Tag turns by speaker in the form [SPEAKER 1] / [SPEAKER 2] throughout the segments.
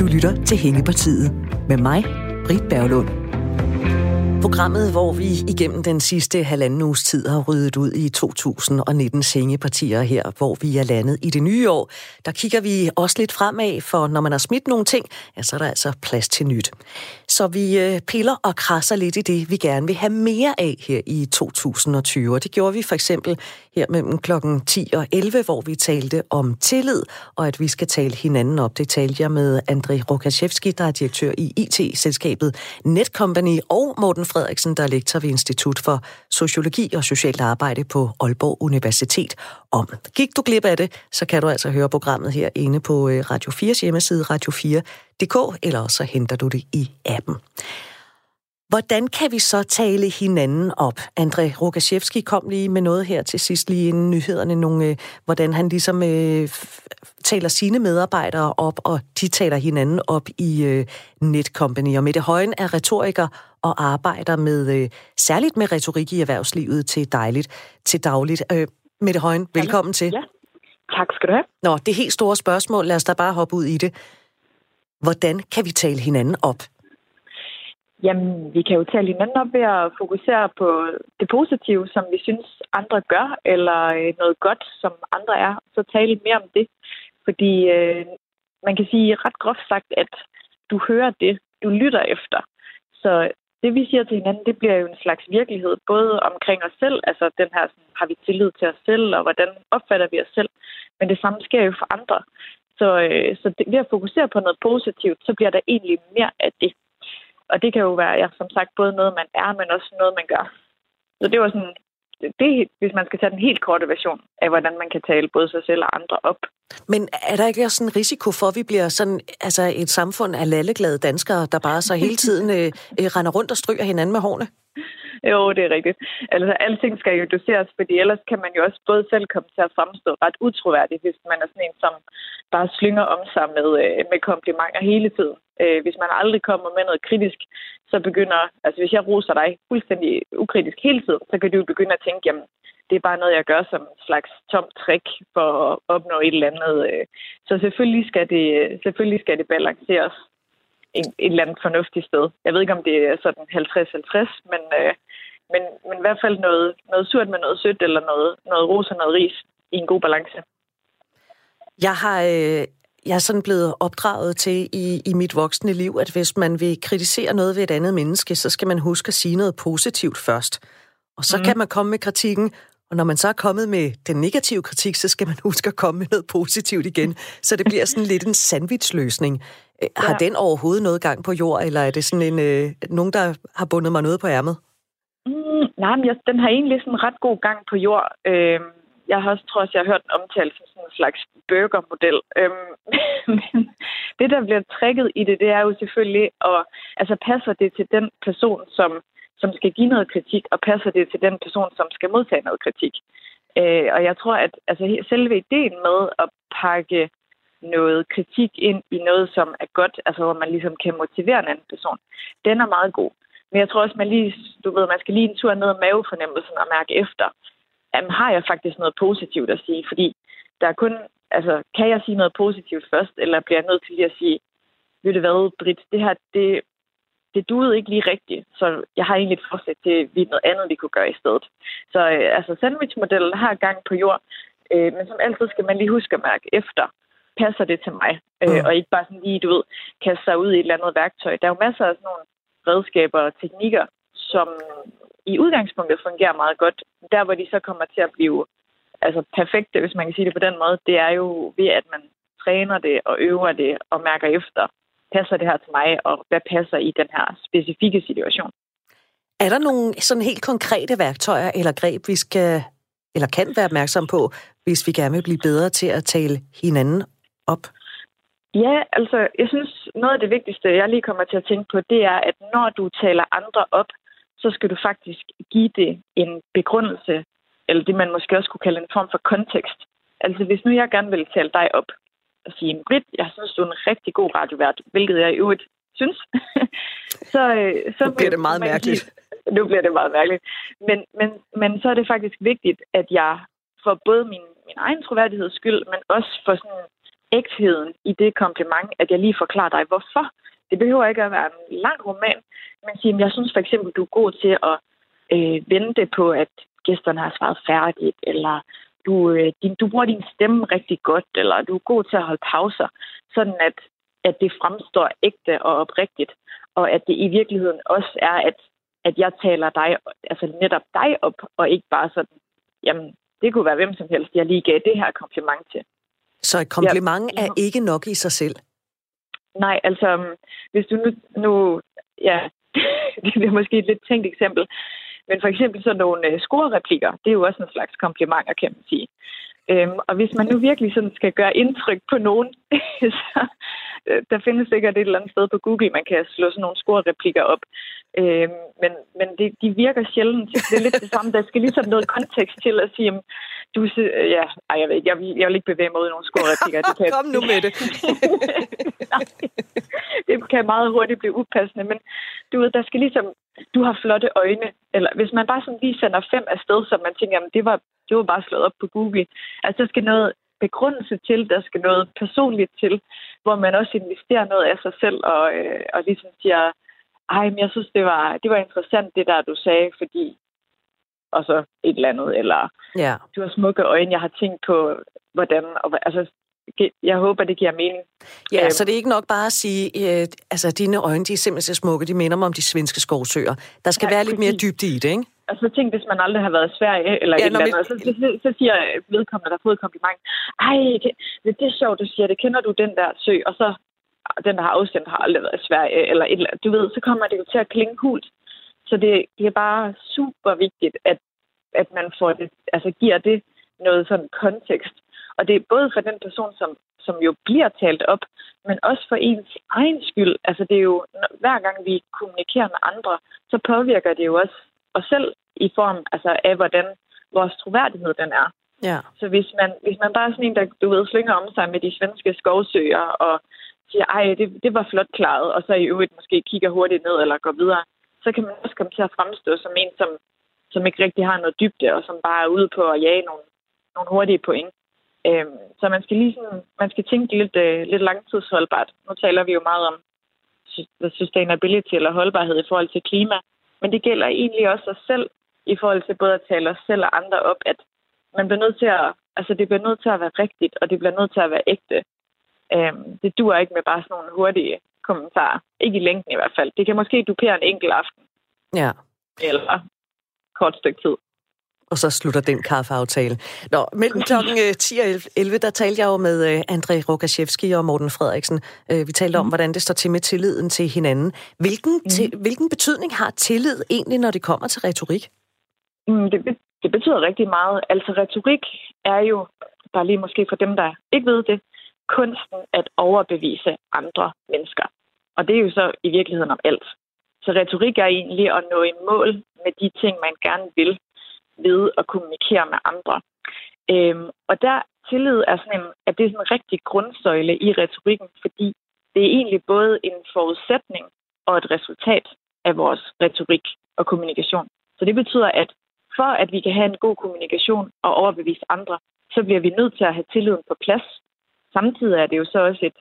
[SPEAKER 1] Du lytter til Hængepartiet med mig, Britt Berglund. Programmet, hvor vi igennem den sidste halvanden uges tid har ryddet ud i 2019 sengepartier her, hvor vi er landet i det nye år. Der kigger vi også lidt fremad, for når man har smidt nogle ting, ja, så er der altså plads til nyt. Så vi øh, piller og krasser lidt i det, vi gerne vil have mere af her i 2020. Og det gjorde vi for eksempel her mellem klokken 10 og 11, hvor vi talte om tillid, og at vi skal tale hinanden op. Det talte jeg med André Rokaszewski, der er direktør i IT-selskabet Netcompany, og Morten Frederiksen, der er lektor ved Institut for Sociologi og Socialt Arbejde på Aalborg Universitet om. Gik du glip af det, så kan du altså høre programmet her inde på øh, Radio 4's hjemmeside, radio4.dk, eller så henter du det i appen. Hvordan kan vi så tale hinanden op? André Rokaszewski kom lige med noget her til sidst, lige inden nyhederne, nogle, øh, hvordan han ligesom øh, taler sine medarbejdere op, og de taler hinanden op i øh, Netcompany. Og Mette Højen er retoriker og arbejder med øh, særligt med retorik i erhvervslivet til dejligt, til dagligt. Øh, Mette Højen, velkommen til.
[SPEAKER 2] Ja. Tak skal du have.
[SPEAKER 1] Nå, det helt store spørgsmål, lad os da bare hoppe ud i det. Hvordan kan vi tale hinanden op?
[SPEAKER 2] Jamen, vi kan jo tale hinanden op ved at fokusere på det positive, som vi synes, andre gør, eller øh, noget godt, som andre er. Så tale mere om det. Fordi øh, man kan sige ret groft sagt, at du hører det, du lytter efter. Så det, vi siger til hinanden, det bliver jo en slags virkelighed, både omkring os selv, altså den her, sådan, har vi tillid til os selv, og hvordan opfatter vi os selv, men det samme sker jo for andre. Så, øh, så det, ved at fokusere på noget positivt, så bliver der egentlig mere af det. Og det kan jo være, ja, som sagt, både noget, man er, men også noget, man gør. Så det var sådan, det, hvis man skal tage den helt korte version af, hvordan man kan tale både sig selv og andre op.
[SPEAKER 1] Men er der ikke også en risiko for, at vi bliver sådan, altså et samfund af lalleglade danskere, der bare så hele tiden øh, øh, render rundt og stryger hinanden med hårene?
[SPEAKER 2] Jo, det er rigtigt. Altså, alting skal jo doseres, fordi ellers kan man jo også både selv komme til at fremstå ret utroværdig, hvis man er sådan en, som bare slynger om sig med, øh, med komplimenter hele tiden. Øh, hvis man aldrig kommer med noget kritisk, så begynder, altså hvis jeg roser dig fuldstændig ukritisk hele tiden, så kan du jo begynde at tænke, jamen, det er bare noget, jeg gør som en slags tom trick for at opnå et eller andet. Øh. Så selvfølgelig skal det, selvfølgelig skal det balanceres en, et eller andet fornuftigt sted. Jeg ved ikke, om det er sådan 50-50, men, øh, men, men i hvert fald noget, noget surt med noget sødt, eller noget, noget ros og noget ris i en god balance.
[SPEAKER 1] Jeg har, øh, jeg er sådan blevet opdraget til i, i mit voksne liv, at hvis man vil kritisere noget ved et andet menneske, så skal man huske at sige noget positivt først. Og så mm. kan man komme med kritikken, og når man så er kommet med den negative kritik, så skal man huske at komme med noget positivt igen. Så det bliver sådan lidt en sandwichløsning. Øh, har ja. den overhovedet noget gang på jord, eller er det sådan en, øh, nogen, der har bundet mig noget på ærmet?
[SPEAKER 2] Mm, nej, men jeg, den har egentlig sådan en ret god gang på jord. Øh, jeg har også, tror jeg, jeg har hørt den omtalt som sådan en slags burgermodel. Øhm, men det, der bliver trækket i det, det er jo selvfølgelig, at altså, passer det til den person, som, som skal give noget kritik, og passer det til den person, som skal modtage noget kritik. Øh, og jeg tror, at altså, selve ideen med at pakke noget kritik ind i noget, som er godt, altså hvor man ligesom kan motivere en anden person, den er meget god. Men jeg tror også, man lige, du ved, man skal lige en tur ned af mavefornemmelsen og mærke efter jamen, har jeg faktisk noget positivt at sige? Fordi der er kun, altså, kan jeg sige noget positivt først, eller bliver jeg nødt til lige at sige, ved du hvad, Britt, det her, det, det duede ikke lige rigtigt, så jeg har egentlig et forslag til, at vi noget andet, vi kunne gøre i stedet. Så øh, altså, sandwichmodellen har gang på jord, øh, men som altid skal man lige huske at mærke efter, passer det til mig? Øh, mm. Og ikke bare sådan lige, du ved, kaste sig ud i et eller andet værktøj. Der er jo masser af sådan nogle redskaber og teknikker, som i udgangspunktet fungerer meget godt. Der, hvor de så kommer til at blive altså perfekte, hvis man kan sige det på den måde, det er jo ved, at man træner det og øver det og mærker efter, passer det her til mig, og hvad passer i den her specifikke situation.
[SPEAKER 1] Er der nogle sådan helt konkrete værktøjer eller greb, vi skal eller kan være opmærksom på, hvis vi gerne vil blive bedre til at tale hinanden op?
[SPEAKER 2] Ja, altså, jeg synes, noget af det vigtigste, jeg lige kommer til at tænke på, det er, at når du taler andre op, så skal du faktisk give det en begrundelse, eller det man måske også kunne kalde en form for kontekst. Altså hvis nu jeg gerne vil tale dig op og sige, Britt, jeg synes, du er en rigtig god radiovært, hvilket jeg i øvrigt synes,
[SPEAKER 1] så, øh, så nu bliver det meget mærkeligt.
[SPEAKER 2] Sige, nu bliver det meget mærkeligt. Men, men, men så er det faktisk vigtigt, at jeg for både min, min egen troværdigheds skyld, men også for sådan ægtheden i det kompliment, at jeg lige forklarer dig, hvorfor. Det behøver ikke at være en lang roman, men sige, jeg synes for eksempel, du er god til at øh, vente på, at gæsterne har svaret færdigt, eller du, øh, din, du bruger din stemme rigtig godt, eller du er god til at holde pauser, sådan at, at det fremstår ægte og oprigtigt, og at det i virkeligheden også er, at, at jeg taler dig, altså netop dig op, og ikke bare sådan, jamen, det kunne være hvem som helst, jeg lige gav det her kompliment til.
[SPEAKER 1] Så et kompliment ja. er ikke nok i sig selv?
[SPEAKER 2] Nej, altså, hvis du nu, nu ja, det er måske et lidt tænkt eksempel, men for eksempel sådan nogle øh, scorereplikker, det er jo også en slags komplimenter, kan man sige. Øhm, og hvis man nu virkelig sådan skal gøre indtryk på nogen, så der findes sikkert et eller andet sted på Google, man kan slå sådan nogle scorereplikker op. Øhm, men men det, de virker sjældent. Det er lidt det samme. Der skal ligesom noget kontekst til at sige, du, ja, ej, jeg ved ikke, jeg vil, jeg vil ikke bevæge mig ud i nogle scorereplikker.
[SPEAKER 1] Det kan, Kom nu med det.
[SPEAKER 2] det kan meget hurtigt blive upassende, men du ved, der skal ligesom, du har flotte øjne, eller hvis man bare sådan lige sender fem afsted, så man tænker, jamen, det var, det var bare slået op på Google. Altså, der skal noget begrundelse til, der skal noget personligt til, hvor man også investerer noget af sig selv, og, øh, og ligesom siger, ej, men jeg synes, det var, det var interessant, det der, du sagde, fordi og så et eller andet, eller ja. du har smukke øjne, jeg har tænkt på, hvordan, og, altså, jeg håber, det giver mening.
[SPEAKER 1] Ja, øhm. så det er ikke nok bare at sige, øh, altså dine øjne, de er simpelthen så smukke, de minder mig om de svenske skovsøer. Der skal ja, være lidt mere dybde i det, ikke?
[SPEAKER 2] Altså tænk, hvis man aldrig har været i Sverige, eller ja, et eller andet, så, så, så, så siger vedkommende, der har fået et kompliment, ej, det, det er sjovt, du siger det, kender du den der sø? Og så, den, der har afsendt, har aldrig været i Sverige, eller et eller andet, du ved, så kommer det jo til at klinge hult. Så det, det er bare super vigtigt, at, at man får det, altså giver det noget sådan kontekst. Og det er både for den person, som, som jo bliver talt op, men også for ens egen skyld. Altså det er jo, hver gang vi kommunikerer med andre, så påvirker det jo også os selv i form altså, af, hvordan vores troværdighed den er. Ja. Så hvis man, hvis man bare er sådan en, der du ved, slynger om sig med de svenske skovsøer og siger, ej, det, det var flot klaret, og så i øvrigt måske kigger hurtigt ned eller går videre, så kan man også komme til at fremstå som en, som, som ikke rigtig har noget dybde, og som bare er ude på at jage nogle, nogle hurtige point. Øhm, så man skal lige sådan, man skal tænke lidt, øh, lidt langtidsholdbart. Nu taler vi jo meget om sustainability eller holdbarhed i forhold til klima, men det gælder egentlig også os selv i forhold til både at tale os selv og andre op, at man bliver nødt til at, altså det bliver nødt til at være rigtigt, og det bliver nødt til at være ægte. Øhm, det duer ikke med bare sådan nogle hurtige kommentarer. Ikke i længden i hvert fald. Det kan måske dupere en enkelt aften.
[SPEAKER 1] Ja.
[SPEAKER 2] Eller kort stykke tid
[SPEAKER 1] og så slutter den kaffeaftale. Nå, mellem klokken 10 øh, og 11, der talte jeg jo med øh, André Rokaszewski og Morten Frederiksen. Øh, vi talte om, mm. hvordan det står til med tilliden til hinanden. Hvilken, mm. til, hvilken betydning har tillid egentlig, når det kommer til retorik?
[SPEAKER 2] Mm, det, det betyder rigtig meget. Altså retorik er jo, bare lige måske for dem, der ikke ved det, kunsten at overbevise andre mennesker. Og det er jo så i virkeligheden om alt. Så retorik er egentlig at nå i mål med de ting, man gerne vil ved at kommunikere med andre. Øhm, og der tillid er sådan en, at det er sådan en rigtig grundsøjle i retorikken, fordi det er egentlig både en forudsætning og et resultat af vores retorik og kommunikation. Så det betyder, at for at vi kan have en god kommunikation og overbevise andre, så bliver vi nødt til at have tilliden på plads. Samtidig er det jo så også et,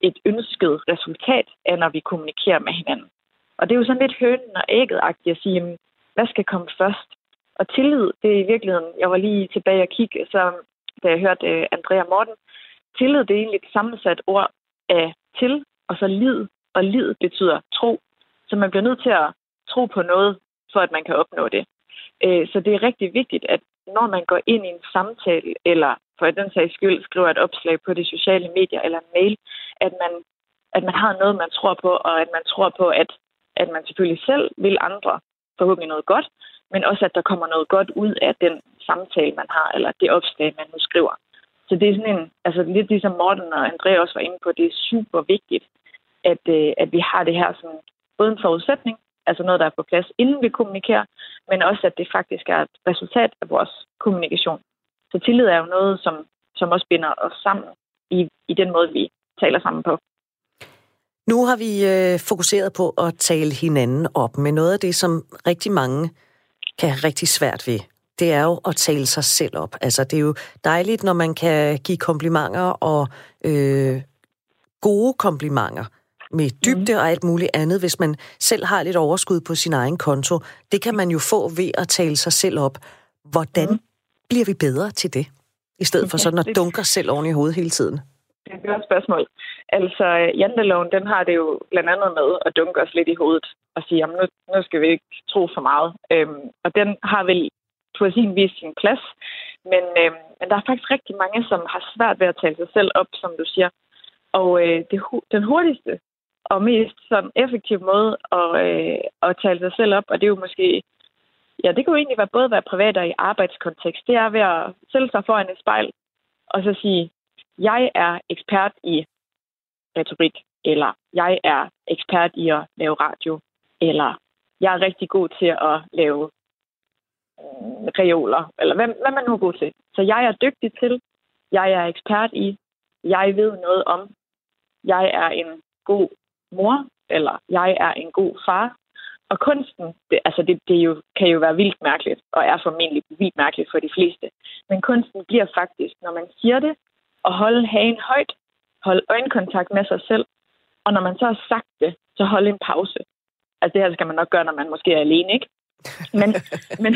[SPEAKER 2] et ønsket resultat af, når vi kommunikerer med hinanden. Og det er jo sådan lidt hønen og ægget-agtigt at sige, hvad skal komme først? Og tillid, det er i virkeligheden, jeg var lige tilbage og kigge, så da jeg hørte uh, Andrea Morten, tillid, det er egentlig et sammensat ord af til, og så lid, og lid betyder tro. Så man bliver nødt til at tro på noget, for at man kan opnå det. Uh, så det er rigtig vigtigt, at når man går ind i en samtale, eller for den sags skyld skriver et opslag på de sociale medier eller en mail, at man, at man har noget, man tror på, og at man tror på, at, at man selvfølgelig selv vil andre forhåbentlig noget godt, men også at der kommer noget godt ud af den samtale, man har, eller det opslag, man nu skriver. Så det er sådan en, altså lidt ligesom Morten og André også var inde på, det er super vigtigt, at, øh, at vi har det her som både en forudsætning, altså noget, der er på plads, inden vi kommunikerer, men også, at det faktisk er et resultat af vores kommunikation. Så tillid er jo noget, som, som også binder os sammen i, i den måde, vi taler sammen på.
[SPEAKER 1] Nu har vi øh, fokuseret på at tale hinanden op med noget af det, som rigtig mange kan have rigtig svært ved det er jo at tale sig selv op. Altså, det er jo dejligt, når man kan give komplimenter og øh, gode komplimenter med dybde mm. og alt muligt andet, hvis man selv har lidt overskud på sin egen konto. Det kan man jo få ved at tale sig selv op. Hvordan mm. bliver vi bedre til det? I stedet for sådan at dunke selv oven i hovedet hele tiden.
[SPEAKER 2] Det er et godt spørgsmål. Altså, øh, janteloven, den har det jo blandt andet med at dunke os lidt i hovedet og sige, jamen nu, nu skal vi ikke tro for meget. Øhm, og den har vel på sin vis sin plads. Men, øhm, men der er faktisk rigtig mange, som har svært ved at tale sig selv op, som du siger. Og øh, det, den hurtigste og mest sådan effektive måde at, øh, at tale sig selv op, og det er jo måske Ja, det kunne jo egentlig være både være privat og i arbejdskontekst. Det er ved at sætte sig foran et spejl og så sige, jeg er ekspert i retorik, eller jeg er ekspert i at lave radio, eller jeg er rigtig god til at lave øh, reoler, eller hvad, hvad man nu er god til. Så jeg er dygtig til, jeg er ekspert i, jeg ved noget om, jeg er en god mor, eller jeg er en god far, og kunsten, det, altså det, det jo, kan jo være vildt mærkeligt, og er formentlig vildt mærkeligt for de fleste. Men kunsten bliver faktisk, når man siger det, at holde hagen højt, holde øjenkontakt med sig selv, og når man så har sagt det, så holde en pause. Altså det her skal man nok gøre, når man måske er alene, ikke? Men, men,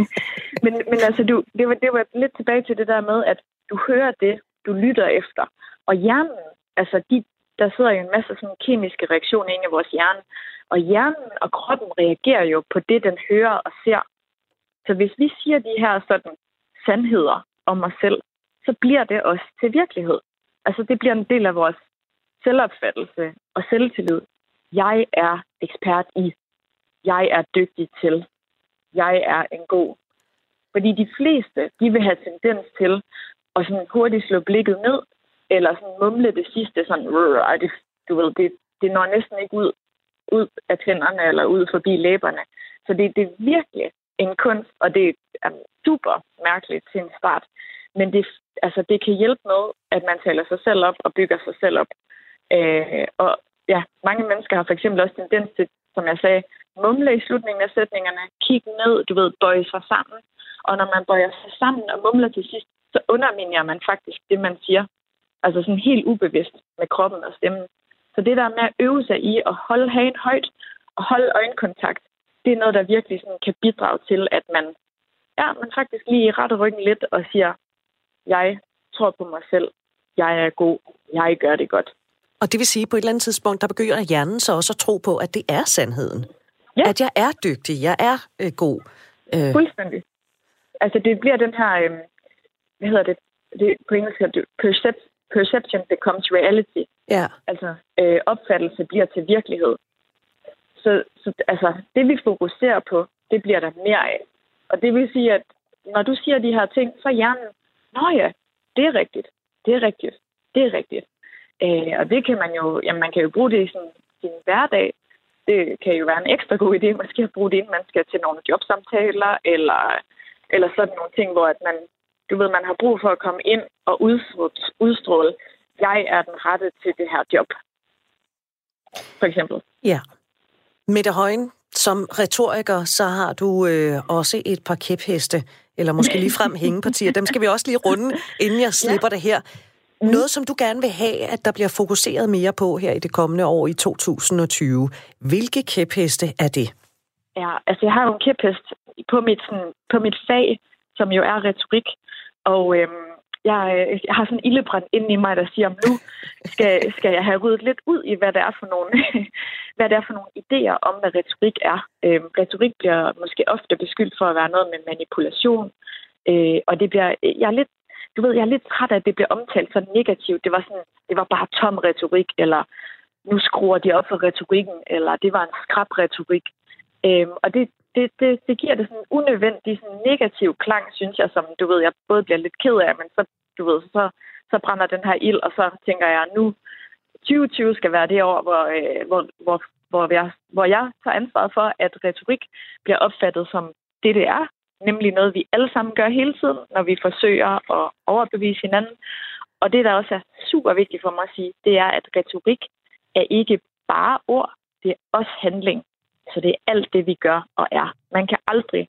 [SPEAKER 2] men, men altså, du, det, var, det var lidt tilbage til det der med, at du hører det, du lytter efter. Og hjernen, altså de, der sidder jo en masse sådan kemiske reaktioner inde i vores hjerne, og hjernen og kroppen reagerer jo på det, den hører og ser. Så hvis vi siger de her sådan sandheder om os selv, så bliver det også til virkelighed. Altså det bliver en del af vores selvopfattelse og selvtillid. Jeg er ekspert i. Jeg er dygtig til. Jeg er en god. Fordi de fleste, de vil have tendens til at sådan hurtigt slå blikket ned, eller sådan mumle det sidste, sådan, det, du ved, det, det når næsten ikke ud ud af tænderne eller ud forbi læberne. Så det, det er virkelig en kunst, og det er super mærkeligt til en start. Men det, altså, det kan hjælpe med, at man taler sig selv op og bygger sig selv op. Øh, og ja, mange mennesker har for eksempel også tendens til, som jeg sagde, mumle i slutningen af sætningerne, kigge ned, du ved, bøje sig sammen. Og når man bøjer sig sammen og mumler til sidst, så underminerer man faktisk det, man siger. Altså sådan helt ubevidst med kroppen og stemmen. Så det der med at øve sig i at holde hagen højt og holde øjenkontakt, det er noget, der virkelig sådan kan bidrage til, at man, ja, man faktisk lige retter ryggen lidt og siger, jeg tror på mig selv, jeg er god, jeg gør det godt.
[SPEAKER 1] Og det vil sige, at på et eller andet tidspunkt, der begynder hjernen så også at tro på, at det er sandheden. Ja. At jeg er dygtig, jeg er øh, god.
[SPEAKER 2] Øh. Fuldstændig. Altså det bliver den her, øh, hvad hedder det, det på engelsk hedder det percept, perception becomes reality.
[SPEAKER 1] Ja.
[SPEAKER 2] Altså, øh, opfattelse bliver til virkelighed. Så, så altså, det vi fokuserer på, det bliver der mere af. Og det vil sige, at når du siger de her ting, så er hjernen, nå ja, det er rigtigt, det er rigtigt, det er rigtigt. Øh, og det kan man jo, jamen man kan jo bruge det i sin, sin hverdag. Det kan jo være en ekstra god idé, måske at bruge det, inden man skal til nogle jobsamtaler, eller, eller sådan nogle ting, hvor at man du ved, man har brug for at komme ind og udstråle, jeg er den rette til det her job. For eksempel.
[SPEAKER 1] Ja. Mette Højen, som retoriker, så har du øh, også et par kæpheste, eller måske lige frem hængepartier. Dem skal vi også lige runde, inden jeg slipper ja. det her. Mm. Noget, som du gerne vil have, at der bliver fokuseret mere på her i det kommende år i 2020. Hvilke kæpheste er det?
[SPEAKER 2] Ja, altså jeg har jo en kæphest på mit, sådan, på mit fag, som jo er retorik. Og øhm, jeg, øh, jeg har sådan en ildebrand inde i mig, der siger, at nu skal, skal jeg have ryddet lidt ud i, hvad det er for nogle, hvad det er for nogle idéer om, hvad retorik er. Øhm, retorik bliver måske ofte beskyldt for at være noget med manipulation, øh, og det bliver, jeg er lidt, du ved, jeg er lidt træt af, at det bliver omtalt så negativt. Det var sådan, det var bare tom retorik, eller nu skruer de op for retorikken, eller det var en skrab retorik. Øhm, og det, det, det, det giver det sådan en unødvendig sådan negativ klang, synes jeg, som du ved, jeg både bliver lidt ked af, men så, du ved, så, så brænder den her ild, og så tænker jeg, nu 2020 skal være det år, hvor, øh, hvor, hvor, hvor, jeg, hvor jeg tager ansvaret for, at retorik bliver opfattet som det, det er, nemlig noget, vi alle sammen gør hele tiden, når vi forsøger at overbevise hinanden. Og det, der også er super vigtigt for mig at sige, det er, at retorik er ikke bare ord, det er også handling. Så det er alt det, vi gør og er. Man kan aldrig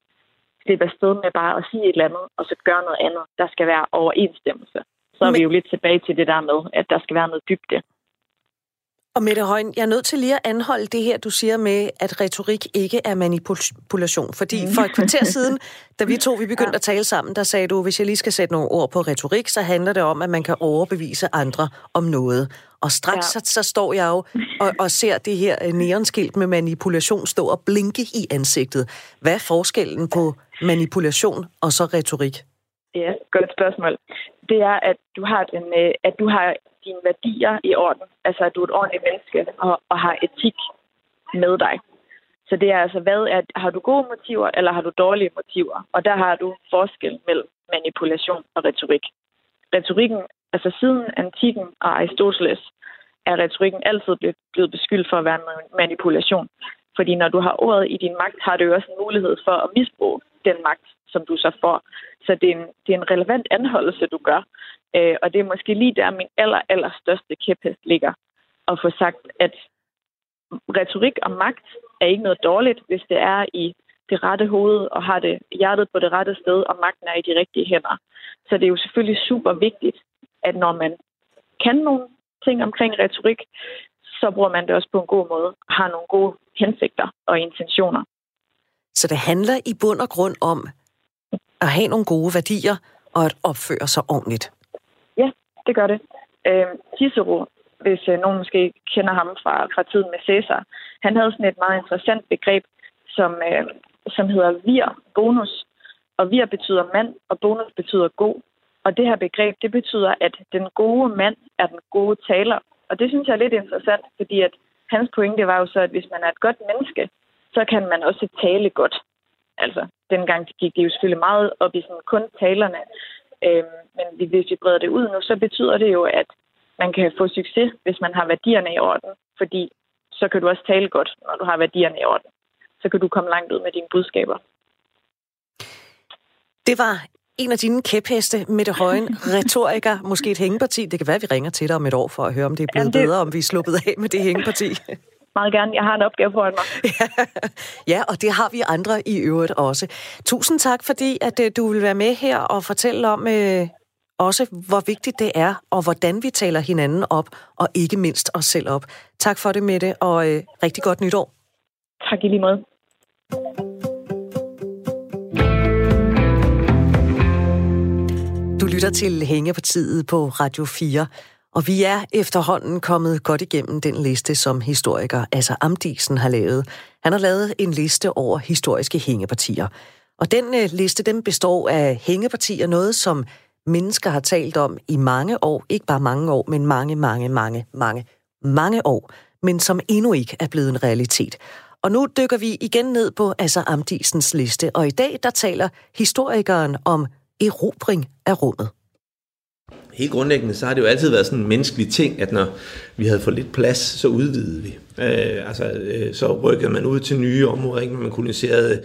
[SPEAKER 2] slippe afsted med bare at sige et eller andet, og så gøre noget andet. Der skal være overensstemmelse. Så er Men... vi jo lidt tilbage til det der med, at der skal være noget dybde.
[SPEAKER 1] Og Mette Højen, jeg er nødt til lige at anholde det her, du siger med, at retorik ikke er manipulation. Fordi for et kvarter siden, da vi to vi begyndte ja. at tale sammen, der sagde du, hvis jeg lige skal sætte nogle ord på retorik, så handler det om, at man kan overbevise andre om noget. Og straks ja. så, så står jeg jo og, og ser det her øh, neonskilt med manipulation stå og blinke i ansigtet. Hvad er forskellen på manipulation og så retorik?
[SPEAKER 2] Ja, godt spørgsmål. Det er, at du har, den, øh, at du har dine værdier i orden. Altså, at du er et ordentligt menneske og, og har etik med dig. Så det er altså, hvad er, har du gode motiver, eller har du dårlige motiver? Og der har du forskel mellem manipulation og retorik. Retorikken, altså siden antikken og Aristoteles, er retorikken altid blevet beskyldt for at være en manipulation. Fordi når du har ordet i din magt, har du jo også en mulighed for at misbruge den magt, som du så får. Så det er en, det er en relevant anholdelse, du gør. Øh, og det er måske lige der, min aller, aller største kæphest ligger. At få sagt, at retorik og magt er ikke noget dårligt, hvis det er i det rette hoved og har det hjertet på det rette sted, og magten er i de rigtige hænder. Så det er jo selvfølgelig super vigtigt, at når man kan nogle ting omkring retorik, så bruger man det også på en god måde har nogle gode hensigter og intentioner.
[SPEAKER 1] Så det handler i bund og grund om at have nogle gode værdier og at opføre sig ordentligt
[SPEAKER 2] det gør det. Øh, Cicero, hvis øh, nogen måske kender ham fra, fra tiden med Caesar, han havde sådan et meget interessant begreb, som, øh, som hedder vir bonus. Og vir betyder mand, og bonus betyder god. Og det her begreb, det betyder, at den gode mand er den gode taler. Og det synes jeg er lidt interessant, fordi at hans pointe var jo så, at hvis man er et godt menneske, så kan man også tale godt. Altså, dengang gik det jo selvfølgelig meget op i sådan kun talerne. Øhm, men hvis vi breder det ud nu, så betyder det jo, at man kan få succes, hvis man har værdierne i orden. Fordi så kan du også tale godt, når du har værdierne i orden. Så kan du komme langt ud med dine budskaber.
[SPEAKER 1] Det var en af dine kæpheste, Mette Højen, retoriker, måske et hængeparti. Det kan være, at vi ringer til dig om et år for at høre, om det er blevet Jamen, det... bedre, om vi er sluppet af med det hængeparti.
[SPEAKER 2] Meget gerne. Jeg har en opgave foran mig.
[SPEAKER 1] ja, og det har vi andre i øvrigt også. Tusind tak, fordi at øh, du vil være med her og fortælle om øh, også, hvor vigtigt det er, og hvordan vi taler hinanden op, og ikke mindst os selv op. Tak for det, Mette, og øh, rigtig godt nytår.
[SPEAKER 2] Tak i lige måde.
[SPEAKER 1] Du lytter til Hængepartiet på Radio 4. Og vi er efterhånden kommet godt igennem den liste, som historiker altså Amdisen har lavet. Han har lavet en liste over historiske hængepartier. Og den øh, liste, den består af hængepartier, noget som mennesker har talt om i mange år. Ikke bare mange år, men mange, mange, mange, mange, mange år. Men som endnu ikke er blevet en realitet. Og nu dykker vi igen ned på altså Amdisens liste. Og i dag, der taler historikeren om erobring af rummet
[SPEAKER 3] helt grundlæggende, så har det jo altid været sådan en menneskelig ting, at når vi havde for lidt plads, så udvidede vi. Øh, altså, øh, så rykkede man ud til nye områder, ikke? man koloniserede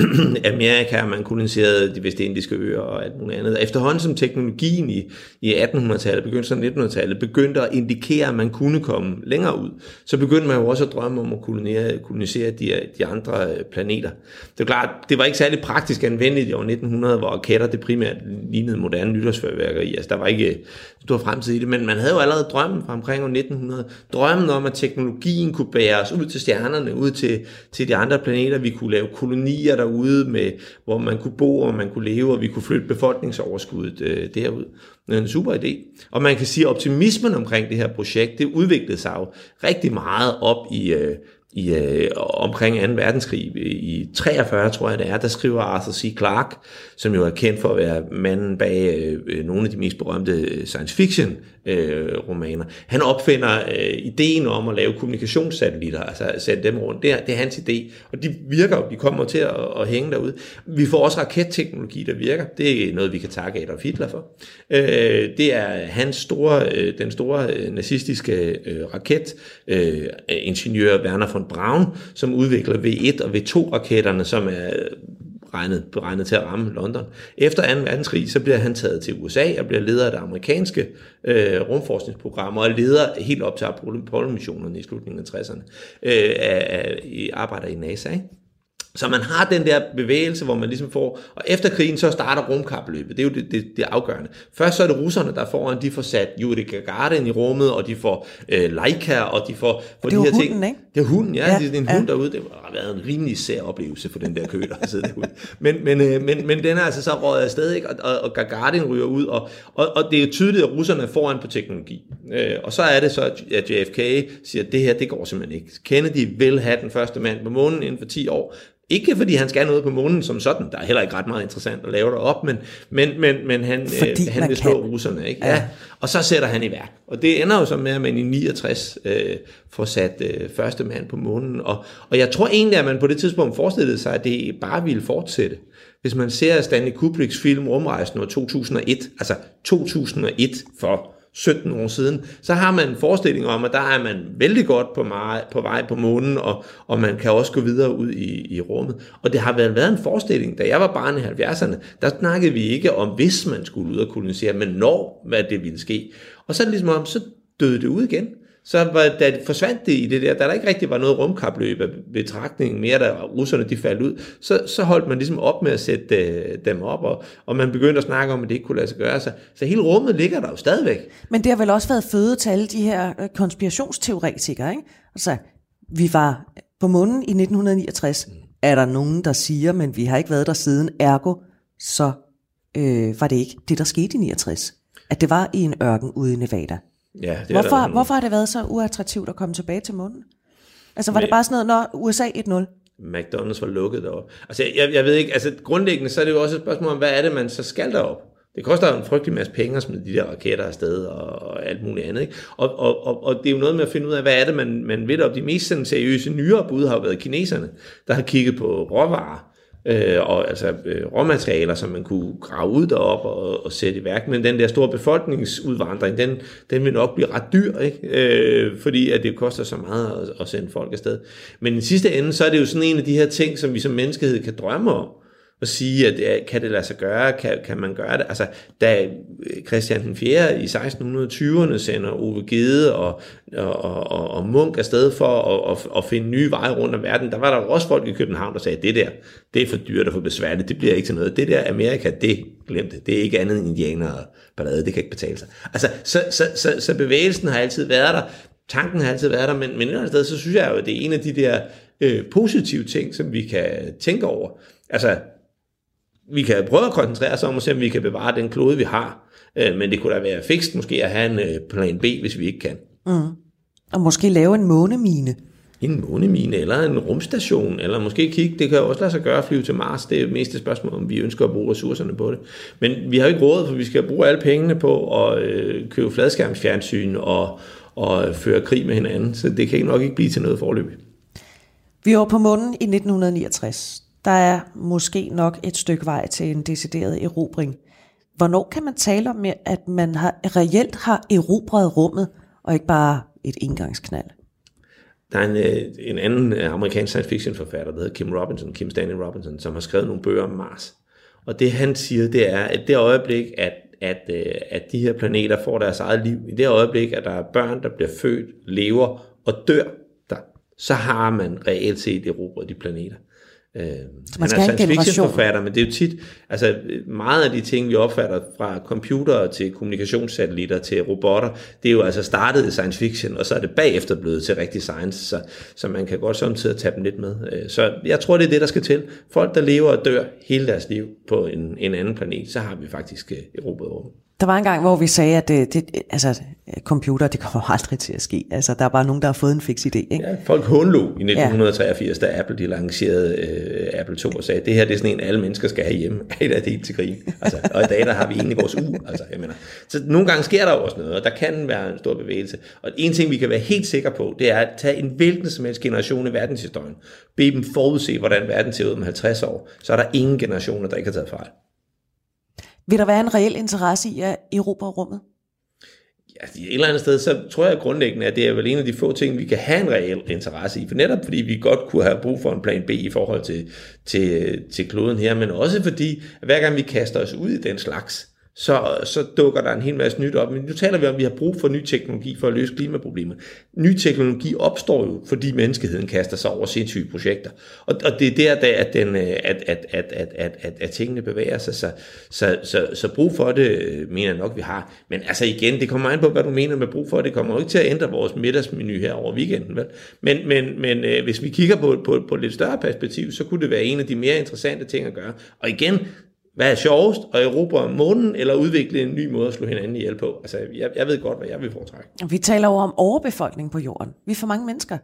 [SPEAKER 3] Amerika, man koloniserede de vestindiske øer og alt muligt andet. Efterhånden som teknologien i, i 1800-tallet, begyndelsen af 1900-tallet, begyndte at indikere, at man kunne komme længere ud, så begyndte man jo også at drømme om at kolonisere, kolonisere de, de andre øh, planeter. Det er klart, det var ikke særlig praktisk anvendeligt i år 1900, hvor raketter det primært lignede moderne nytårsfyrværkeri. Altså, der var ikke øh, stor fremtid i det, men man havde jo allerede drømmen fra omkring år 1900. Drømmen om, at teknologien kunne bære os ud til stjernerne, ud til, til de andre planeter. Vi kunne lave kolonier der derude, med, hvor man kunne bo, og man kunne leve, og vi kunne flytte befolkningsoverskuddet øh, derud. Det er en super idé. Og man kan sige, at optimismen omkring det her projekt, det udviklede sig jo rigtig meget op i, øh, i øh, omkring 2. verdenskrig i 43, tror jeg det er, der skriver Arthur C. Clarke, som jo er kendt for at være manden bag øh, øh nogle af de mest berømte øh, science fiction øh, romaner. Han opfinder øh, ideen om at lave kommunikationssatellitter, altså sætte dem rundt. Det er, det er hans idé, og de virker, de kommer til at, at hænge derude. Vi får også raketteknologi, der virker. Det er noget, vi kan takke Adolf Hitler for. Øh, det er hans store, øh, den store øh, nazistiske øh, raketingeniør øh, Werner von Braun, som udvikler V1 og V2-raketterne, som er regnet, beregnet til at ramme London. Efter 2. verdenskrig, så bliver han taget til USA og bliver leder af det amerikanske øh, rumforskningsprogram, og er leder helt op til Apollo-missionerne i slutningen af 60'erne, øh, af, af, arbejder i NASA. Ikke? Så man har den der bevægelse, hvor man ligesom får, og efter krigen så starter rumkapløbet, det er jo det, det, det afgørende. Først så er det russerne, der foran, de får sat Yuri Gagarin i rummet, og de får øh, Leica, og de får, får
[SPEAKER 1] det
[SPEAKER 3] de her
[SPEAKER 1] hunden,
[SPEAKER 3] ting.
[SPEAKER 1] ikke?
[SPEAKER 3] Det er hunden, ja,
[SPEAKER 1] Ja,
[SPEAKER 3] det er en
[SPEAKER 1] ja.
[SPEAKER 3] hund derude, det har været en rimelig sær oplevelse for den der kø, der har siddet derude. Men, men, øh, men, men den er altså så røget afsted, ikke? Og, og, og Gagarin ryger ud, og, og, og det er jo tydeligt, at russerne er foran på teknologi. Øh, og så er det så, at JFK siger, at det her, det går simpelthen ikke. Kennedy vil have den første mand på månen inden for 10 år, ikke fordi han skal noget på månen som sådan, der er heller ikke ret meget interessant at lave op, men, men, men, men han,
[SPEAKER 1] Fordi
[SPEAKER 3] øh, han vil slå russerne. Ikke?
[SPEAKER 1] Ja.
[SPEAKER 3] Ja. Og så sætter han i værk. Og det ender jo så med, at man i 69 øh, får sat øh, første mand på månen. Og, og jeg tror egentlig, at man på det tidspunkt forestillede sig, at det bare ville fortsætte. Hvis man ser Stanley Kubricks film Rumrejsen år 2001, altså 2001 for 17 år siden, så har man en forestilling om, at der er man vældig godt på, meget, på vej på månen, og, og man kan også gå videre ud i, i rummet. Og det har været, været en forestilling. Da jeg var barn i 70'erne, der snakkede vi ikke om, hvis man skulle ud og kolonisere, men når, hvad det ville ske. Og så er det ligesom om, så døde det ud igen. Så var, da det forsvandt det i det der, da der ikke rigtig var noget rumkapløb af betragtning mere, da russerne de faldt ud, så, så holdt man ligesom op med at sætte øh, dem op, og, og man begyndte at snakke om, at det ikke kunne lade sig gøre. Så, så hele rummet ligger der jo stadigvæk.
[SPEAKER 1] Men det har vel også været føde til alle de her øh, konspirationsteoretikere, ikke? Altså, vi var på månen i 1969. Er der nogen, der siger, men vi har ikke været der siden, ergo, så øh, var det ikke det, der skete i 69. At det var i en ørken ude i Nevada.
[SPEAKER 3] Ja, det er
[SPEAKER 1] Hvorfor,
[SPEAKER 3] der,
[SPEAKER 1] hvorfor har det været så uattraktivt at komme tilbage til månen? Altså, var
[SPEAKER 3] Men-
[SPEAKER 1] det bare sådan noget, når USA 1-0?
[SPEAKER 3] McDonald's var lukket deroppe. Altså, jeg, jeg ved ikke, altså grundlæggende, så er det jo også et spørgsmål om, hvad er det, man så skal derop? Det koster jo en frygtelig masse penge at smide de der raketter afsted og, og alt muligt andet. Ikke? Og, og, og, og, det er jo noget med at finde ud af, hvad er det, man, man vil op. De mest sådan, seriøse nyere bud har jo været kineserne, der har kigget på råvarer, øh, og altså øh, råmaterialer, som man kunne grave ud derop og, og sætte i værk. Men den der store befolkningsudvandring, den, den vil nok blive ret dyr, ikke? Øh, fordi at det koster så meget at, at sende folk afsted. Men i sidste ende, så er det jo sådan en af de her ting, som vi som menneskehed kan drømme om og sige, at kan det lade sig gøre, kan, kan man gøre det? Altså, da øh, Christian den 4. i 1620'erne sender Ove Gede og, og, og, og Munk afsted for at, at, at finde nye veje rundt om verden, der var der også folk i København, der sagde, det der, det er for dyrt og for besværligt, det bliver ikke til noget. Det der Amerika, det glemte, det. Det er ikke andet end indianer og ballade, det kan ikke betale sig. Altså, så, så, så, så bevægelsen har altid været der, tanken har altid været der, men, men et eller andet sted, så synes jeg jo, at det er en af de der øh, positive ting, som vi kan tænke over. Altså, vi kan prøve at koncentrere os om at se, om vi kan bevare den klode, vi har. Øh, men det kunne da være fikst måske at have en øh, plan B, hvis vi ikke kan.
[SPEAKER 1] Og måske lave en månemine.
[SPEAKER 3] En månemine eller en rumstation, eller måske kigge, det kan også lade sig gøre at flyve til Mars. Det er jo mest et spørgsmål, om vi ønsker at bruge ressourcerne på det. Men vi har ikke råd, for vi skal bruge alle pengene på at øh, købe fladskærmsfjernsyn og, og føre krig med hinanden. Så det kan nok ikke blive til noget forløb.
[SPEAKER 1] Vi var på månen i 1969. Der er måske nok et stykke vej til en decideret erobring. Hvornår kan man tale om, at man har, reelt har erobret rummet, og ikke bare et engangsknald?
[SPEAKER 3] Der er en, øh, en anden øh, amerikansk science fiction forfatter, der hedder Kim Robinson, Kim Stanley Robinson, som har skrevet nogle bøger om Mars. Og det han siger, det er, at det øjeblik, at, at, øh, at de her planeter får deres eget liv, i det øjeblik, at der er børn, der bliver født, lever og dør der, så har man reelt set erobret de planeter. Øh, han er
[SPEAKER 1] skal have en
[SPEAKER 3] science fiction forfatter, men det er jo tit, altså meget af de ting, vi opfatter fra computere til kommunikationssatellitter til robotter, det er jo altså startet i science fiction, og så er det bagefter blevet til rigtig science, så, så man kan godt samtidig tage dem lidt med. Øh, Så jeg tror, det er det, der skal til. Folk, der lever og dør hele deres liv på en, en anden planet, så har vi faktisk øh, erobret rummet.
[SPEAKER 1] Der var en gang, hvor vi sagde, at det, det, altså, computer, det kommer aldrig til at ske. Altså, der er bare nogen, der har fået en fix idé. Ikke?
[SPEAKER 3] Ja, folk håndlå i 1983, da Apple de lancerede øh, Apple 2 og sagde, det her det er sådan en, alle mennesker skal have hjemme. Ej, det er det helt til grin. Altså, og i dag der har vi egentlig vores uge. Altså, jeg mener. Så nogle gange sker der også noget, og der kan være en stor bevægelse. Og en ting, vi kan være helt sikre på, det er at tage en hvilken som helst generation i verdenshistorien, bede dem forudse, hvordan verden ser ud om 50 år, så er der ingen generationer, der ikke har taget fejl.
[SPEAKER 1] Vil der være en reel interesse i at erobre rummet?
[SPEAKER 3] Ja, et eller andet sted, så tror jeg grundlæggende, at det er vel en af de få ting, vi kan have en reel interesse i. For netop fordi vi godt kunne have brug for en plan B i forhold til, til, til kloden her, men også fordi, at hver gang vi kaster os ud i den slags, så, så dukker der en hel masse nyt op. Men nu taler vi om, at vi har brug for ny teknologi for at løse klimaproblemet. Ny teknologi opstår jo, fordi menneskeheden kaster sig over sindssyge projekter. Og, og det er der, at, den, øh, at, at, at, at, at, at, at tingene bevæger sig. Så, så, så, så brug for det, øh, mener jeg nok, vi har. Men altså igen, det kommer an på, hvad du mener med brug for det. Det kommer jo ikke til at ændre vores middagsmenu her over weekenden. Vel? Men, men, men øh, hvis vi kigger på, på, på et lidt større perspektiv, så kunne det være en af de mere interessante ting at gøre. Og igen, hvad er sjovest, at erobre månen, eller udvikle en ny måde at slå hinanden ihjel på? Altså, jeg, jeg ved godt, hvad jeg vil foretrække.
[SPEAKER 1] Vi taler jo om overbefolkning på jorden. Vi er for mange mennesker.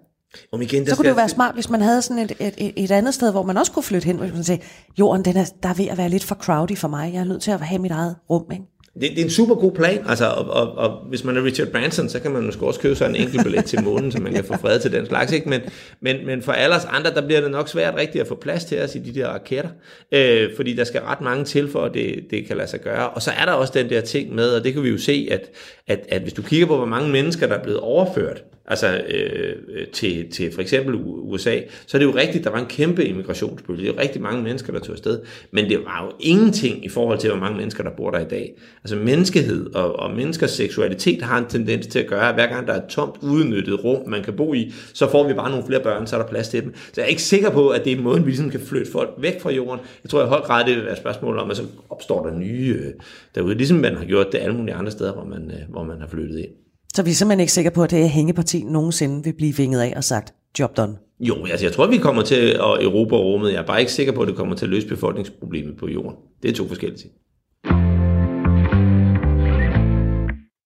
[SPEAKER 3] Om igen,
[SPEAKER 1] så kunne det jo være smart, hvis man havde sådan et, et, et, et andet sted, hvor man også kunne flytte hen, hvis man sagde, jorden den er, der er ved at være lidt for crowdy for mig. Jeg er nødt til at have mit eget rum. Ikke?
[SPEAKER 3] Det, det er en super god plan, altså, og, og, og hvis man er Richard Branson, så kan man måske også købe sig en enkelt billet til månen, så man kan få fred til den slags, ikke? Men, men, men for alle os andre, der bliver det nok svært rigtigt at få plads til os i de der raketter, øh, fordi der skal ret mange til, for at det, det kan lade sig gøre. Og så er der også den der ting med, og det kan vi jo se, at, at, at hvis du kigger på, hvor mange mennesker, der er blevet overført altså øh, øh, til, til for eksempel USA, så er det jo rigtigt, der var en kæmpe immigrationsbølge. Det er jo rigtig mange mennesker, der tog afsted. Men det var jo ingenting i forhold til, hvor mange mennesker, der bor der i dag. Altså menneskehed og, og menneskers seksualitet har en tendens til at gøre, at hver gang der er et tomt udnyttet rum, man kan bo i, så får vi bare nogle flere børn, så er der plads til dem. Så jeg er ikke sikker på, at det er måden, vi ligesom kan flytte folk væk fra jorden. Jeg tror i høj grad, det vil være spørgsmål om, at så opstår der nye øh, derude, ligesom man har gjort det alle mulige andre steder, hvor man, øh, hvor man har flyttet ind.
[SPEAKER 1] Så vi er simpelthen ikke sikre på, at det her hængeparti nogensinde vil blive vinget af og sagt, job done.
[SPEAKER 3] Jo, altså jeg tror, vi kommer til at erobre rummet. Jeg er bare ikke sikker på, at det kommer til at løse befolkningsproblemet på jorden. Det er to forskellige ting.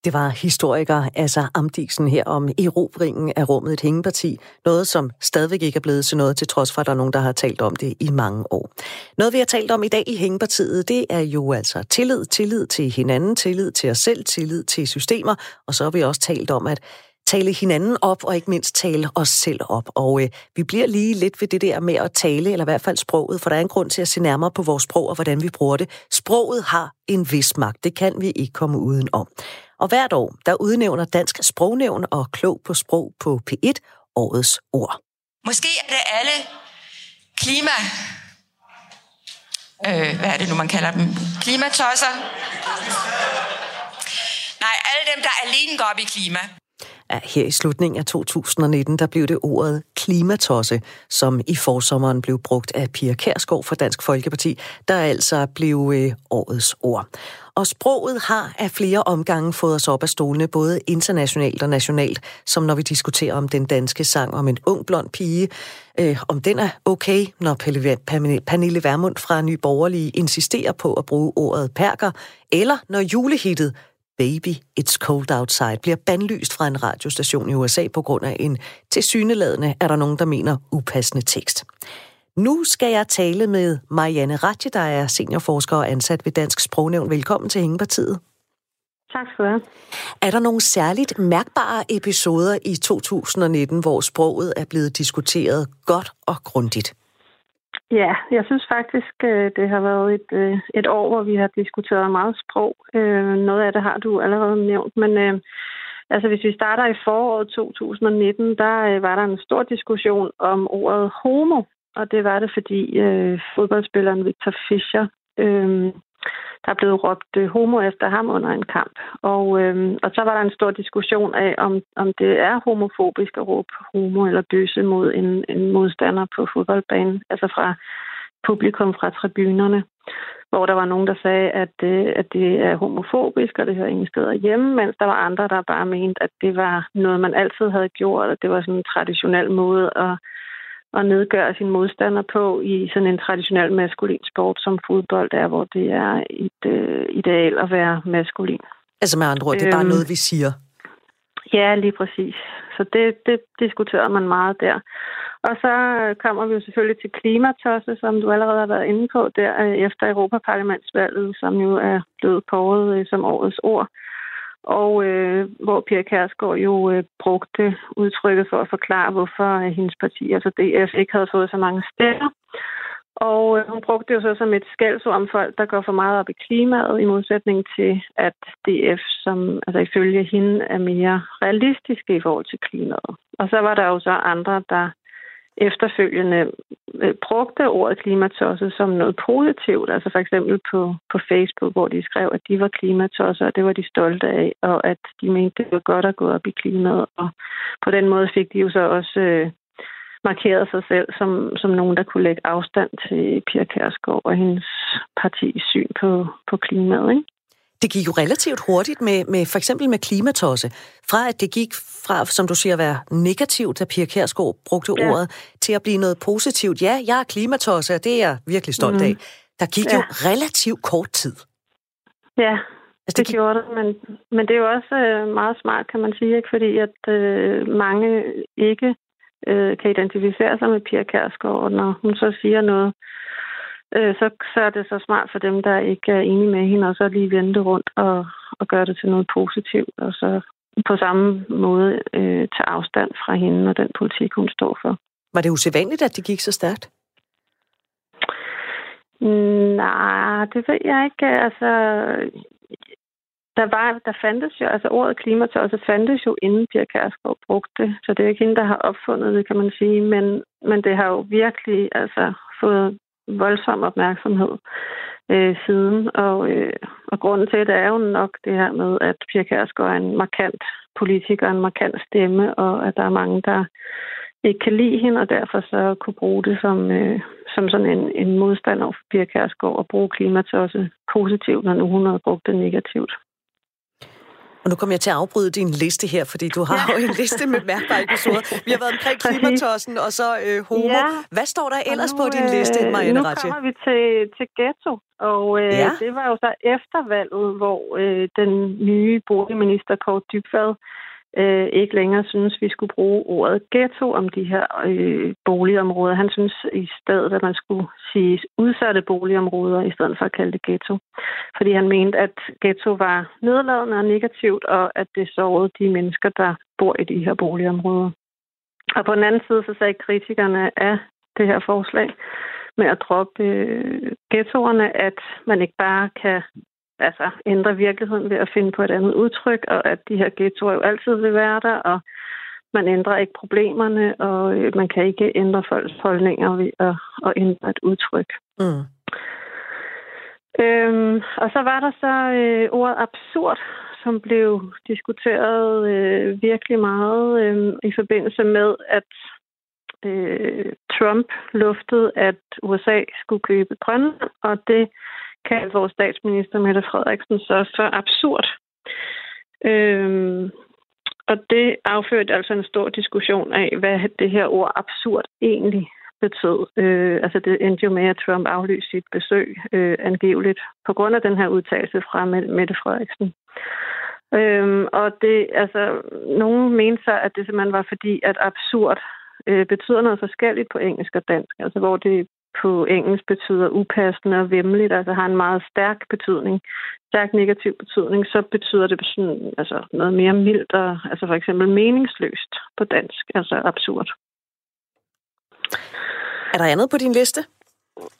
[SPEAKER 1] Det var historiker Asa Amdisen her om erobringen af rummet et hængeparti. Noget, som stadigvæk ikke er blevet til noget, til trods for, at der er nogen, der har talt om det i mange år. Noget, vi har talt om i dag i hængepartiet, det er jo altså tillid, tillid til hinanden, tillid til os selv, tillid til systemer. Og så har vi også talt om, at tale hinanden op, og ikke mindst tale os selv op. Og øh, vi bliver lige lidt ved det der med at tale, eller i hvert fald sproget, for der er en grund til at se nærmere på vores sprog og hvordan vi bruger det. Sproget har en vis magt, det kan vi ikke komme uden om. Og hvert år, der udnævner Dansk Sprognævn og Klog på Sprog på P1 årets ord.
[SPEAKER 4] Måske er det alle klima... Øh, hvad er det nu, man kalder dem? Klimatosser? Nej, alle dem, der alene går op i klima.
[SPEAKER 1] Her i slutningen af 2019, der blev det ordet klimatosse, som i forsommeren blev brugt af Pia Kærsgaard fra Dansk Folkeparti, der altså blev øh, årets ord. Og sproget har af flere omgange fået os op af stolene, både internationalt og nationalt, som når vi diskuterer om den danske sang om en ung blond pige, øh, om den er okay, når Pernille Vermund fra Ny Borgerlige insisterer på at bruge ordet perker, eller når julehittet Baby, It's Cold Outside bliver bandlyst fra en radiostation i USA på grund af en tilsyneladende, er der nogen, der mener, upassende tekst. Nu skal jeg tale med Marianne Ratje, der er seniorforsker og ansat ved Dansk Sprognævn. Velkommen til Hængepartiet.
[SPEAKER 5] Tak skal du have.
[SPEAKER 1] Er der nogle særligt mærkbare episoder i 2019, hvor sproget er blevet diskuteret godt og grundigt?
[SPEAKER 5] Ja, jeg synes faktisk, øh, det har været et, øh, et år, hvor vi har diskuteret meget sprog. Øh, noget af det har du allerede nævnt, men altså hvis vi starter i foråret 2019, der var der en stor diskussion om ordet homo, og det var det, fordi øh, fodboldspilleren Victor Fischer øh, der blev råbt øh, homo efter ham under en kamp. Og, øh, og så var der en stor diskussion af, om, om det er homofobisk at råbe homo eller bøse mod en, en modstander på fodboldbanen, altså fra publikum fra tribunerne, hvor der var nogen, der sagde, at, øh, at det er homofobisk, og det hører ingen steder hjemme, mens der var andre, der bare mente, at det var noget, man altid havde gjort, og det var sådan en traditionel måde at at nedgøre sin modstander på i sådan en traditionel maskulin sport som fodbold er, hvor det er et øh, ideal at være maskulin.
[SPEAKER 1] Altså med andre ord, det er bare øhm, noget, vi siger?
[SPEAKER 5] Ja, lige præcis. Så det, det diskuterer man meget der. Og så kommer vi jo selvfølgelig til klimatosse, som du allerede har været inde på der øh, efter Europaparlamentsvalget, som jo er blevet kåret øh, som årets ord og øh, hvor Pia Kærsgaard jo øh, brugte udtrykket for at forklare, hvorfor øh, hendes parti, altså DF, ikke havde fået så mange stemmer. Og øh, hun brugte det jo så som et skældsord om folk, der går for meget op i klimaet, i modsætning til, at DF, som altså ifølge hende, er mere realistiske i forhold til klimaet. Og så var der jo så andre, der efterfølgende øh, brugte ordet klimatosset som noget positivt. Altså for eksempel på, på Facebook, hvor de skrev, at de var klimatosser, og det var de stolte af, og at de mente, det var godt at gå op i klimaet. Og på den måde fik de jo så også øh, markeret sig selv som, som nogen, der kunne lægge afstand til Pia Kærsgaard og hendes partis syn på, på klimaet. Ikke?
[SPEAKER 1] Det gik jo relativt hurtigt med, med for eksempel med klimatosse. Fra at det gik fra, som du siger, at være negativt, da Pia Kærsgaard brugte ja. ordet, til at blive noget positivt. Ja, jeg er klimatosse, og det er jeg virkelig stolt mm. af. Der gik ja. jo relativt kort tid.
[SPEAKER 5] Ja, altså, det, det gik... gjorde det, men, men det er jo også øh, meget smart, kan man sige, ikke? fordi at øh, mange ikke øh, kan identificere sig med Pia Kærsgaard, når hun så siger noget, øh, så, så er det så smart for dem, der ikke er enige med hende, og så lige vente rundt og, og gøre det til noget positivt, og så på samme måde øh, tage afstand fra hende og den politik, hun står for.
[SPEAKER 1] Var det usædvanligt, at det gik så stærkt?
[SPEAKER 5] Nej, det ved jeg ikke. Altså, der, var, der fandtes jo, altså ordet klimatosset fandtes jo inden Pia Kærsgaard brugte det, så det er ikke hende, der har opfundet det, kan man sige, men, men det har jo virkelig altså, fået voldsom opmærksomhed øh, siden. Og, øh, og grunden til det er jo nok det her med, at Pia Kærsgaard er en markant politiker, en markant stemme, og at der er mange, der ikke kan lide hende, og derfor så kunne bruge det som, øh, som sådan en, en modstander for Pia Kærsgaard og bruge klima til også positivt, når nu hun har brugt det negativt.
[SPEAKER 1] Og nu kommer jeg til at afbryde din liste her, fordi du har jo en liste med mærkbare episoder. Vi har været omkring klimatossen og så øh, homo. Ja. Hvad står der ellers nu, på din liste, øh, Marianne
[SPEAKER 5] Ratje? Nu kommer vi til, til ghetto, og øh, ja. det var jo så efter valget, hvor øh, den nye boligminister Kåre Dybvad øh, ikke længere synes, vi skulle bruge ordet ghetto om de her øh, boligområder. Han synes i stedet, at man skulle sige udsatte boligområder, i stedet for at kalde det ghetto. Fordi han mente, at ghetto var nedladende og negativt, og at det sårede de mennesker, der bor i de her boligområder. Og på den anden side, så sagde kritikerne af det her forslag med at droppe øh, ghettoerne, at man ikke bare kan altså, ændre virkeligheden ved at finde på et andet udtryk, og at de her ghettoer jo altid vil være der, og man ændrer ikke problemerne, og øh, man kan ikke ændre folks holdninger ved at, at ændre et udtryk. Mm. Øhm, og så var der så øh, ordet absurd, som blev diskuteret øh, virkelig meget øh, i forbindelse med, at øh, Trump luftede, at USA skulle købe Grønland, og det kaldte vores statsminister Mette Frederiksen så for absurd. Øhm, og det afførte altså en stor diskussion af, hvad det her ord absurd egentlig betød. Øh, altså det endte jo med, at Trump aflyste sit besøg øh, angiveligt på grund af den her udtalelse fra Mette Frederiksen. Øhm, og det, altså, nogen mente så, at det simpelthen var fordi, at absurd øh, betyder noget forskelligt på engelsk og dansk. Altså hvor det på engelsk betyder upassende og vemmeligt, altså har en meget stærk betydning, stærk negativ betydning, så betyder det sådan, altså noget mere mildt og altså for eksempel meningsløst på dansk, altså absurd.
[SPEAKER 1] Er der andet på din liste?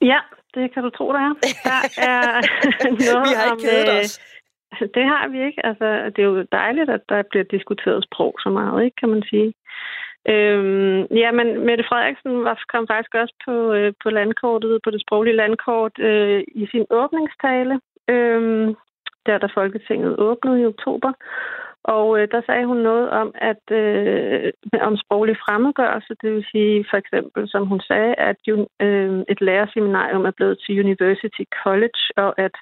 [SPEAKER 5] Ja, det kan du tro, der er. Der er noget
[SPEAKER 1] vi har ikke kedet om, øh, os.
[SPEAKER 5] Det har vi ikke. Altså, det er jo dejligt, at der bliver diskuteret sprog så meget, ikke, kan man sige. Øhm, ja, men Mette Frederiksen var, kom faktisk også på, øh, på landkortet, på det sproglige landkort, øh, i sin åbningstale, øh, der da Folketinget åbnede i oktober. Og øh, der sagde hun noget om, at øh, om sproglig fremmedgørelse, det vil sige for eksempel, som hun sagde, at øh, et lærerseminarium er blevet til University College, og at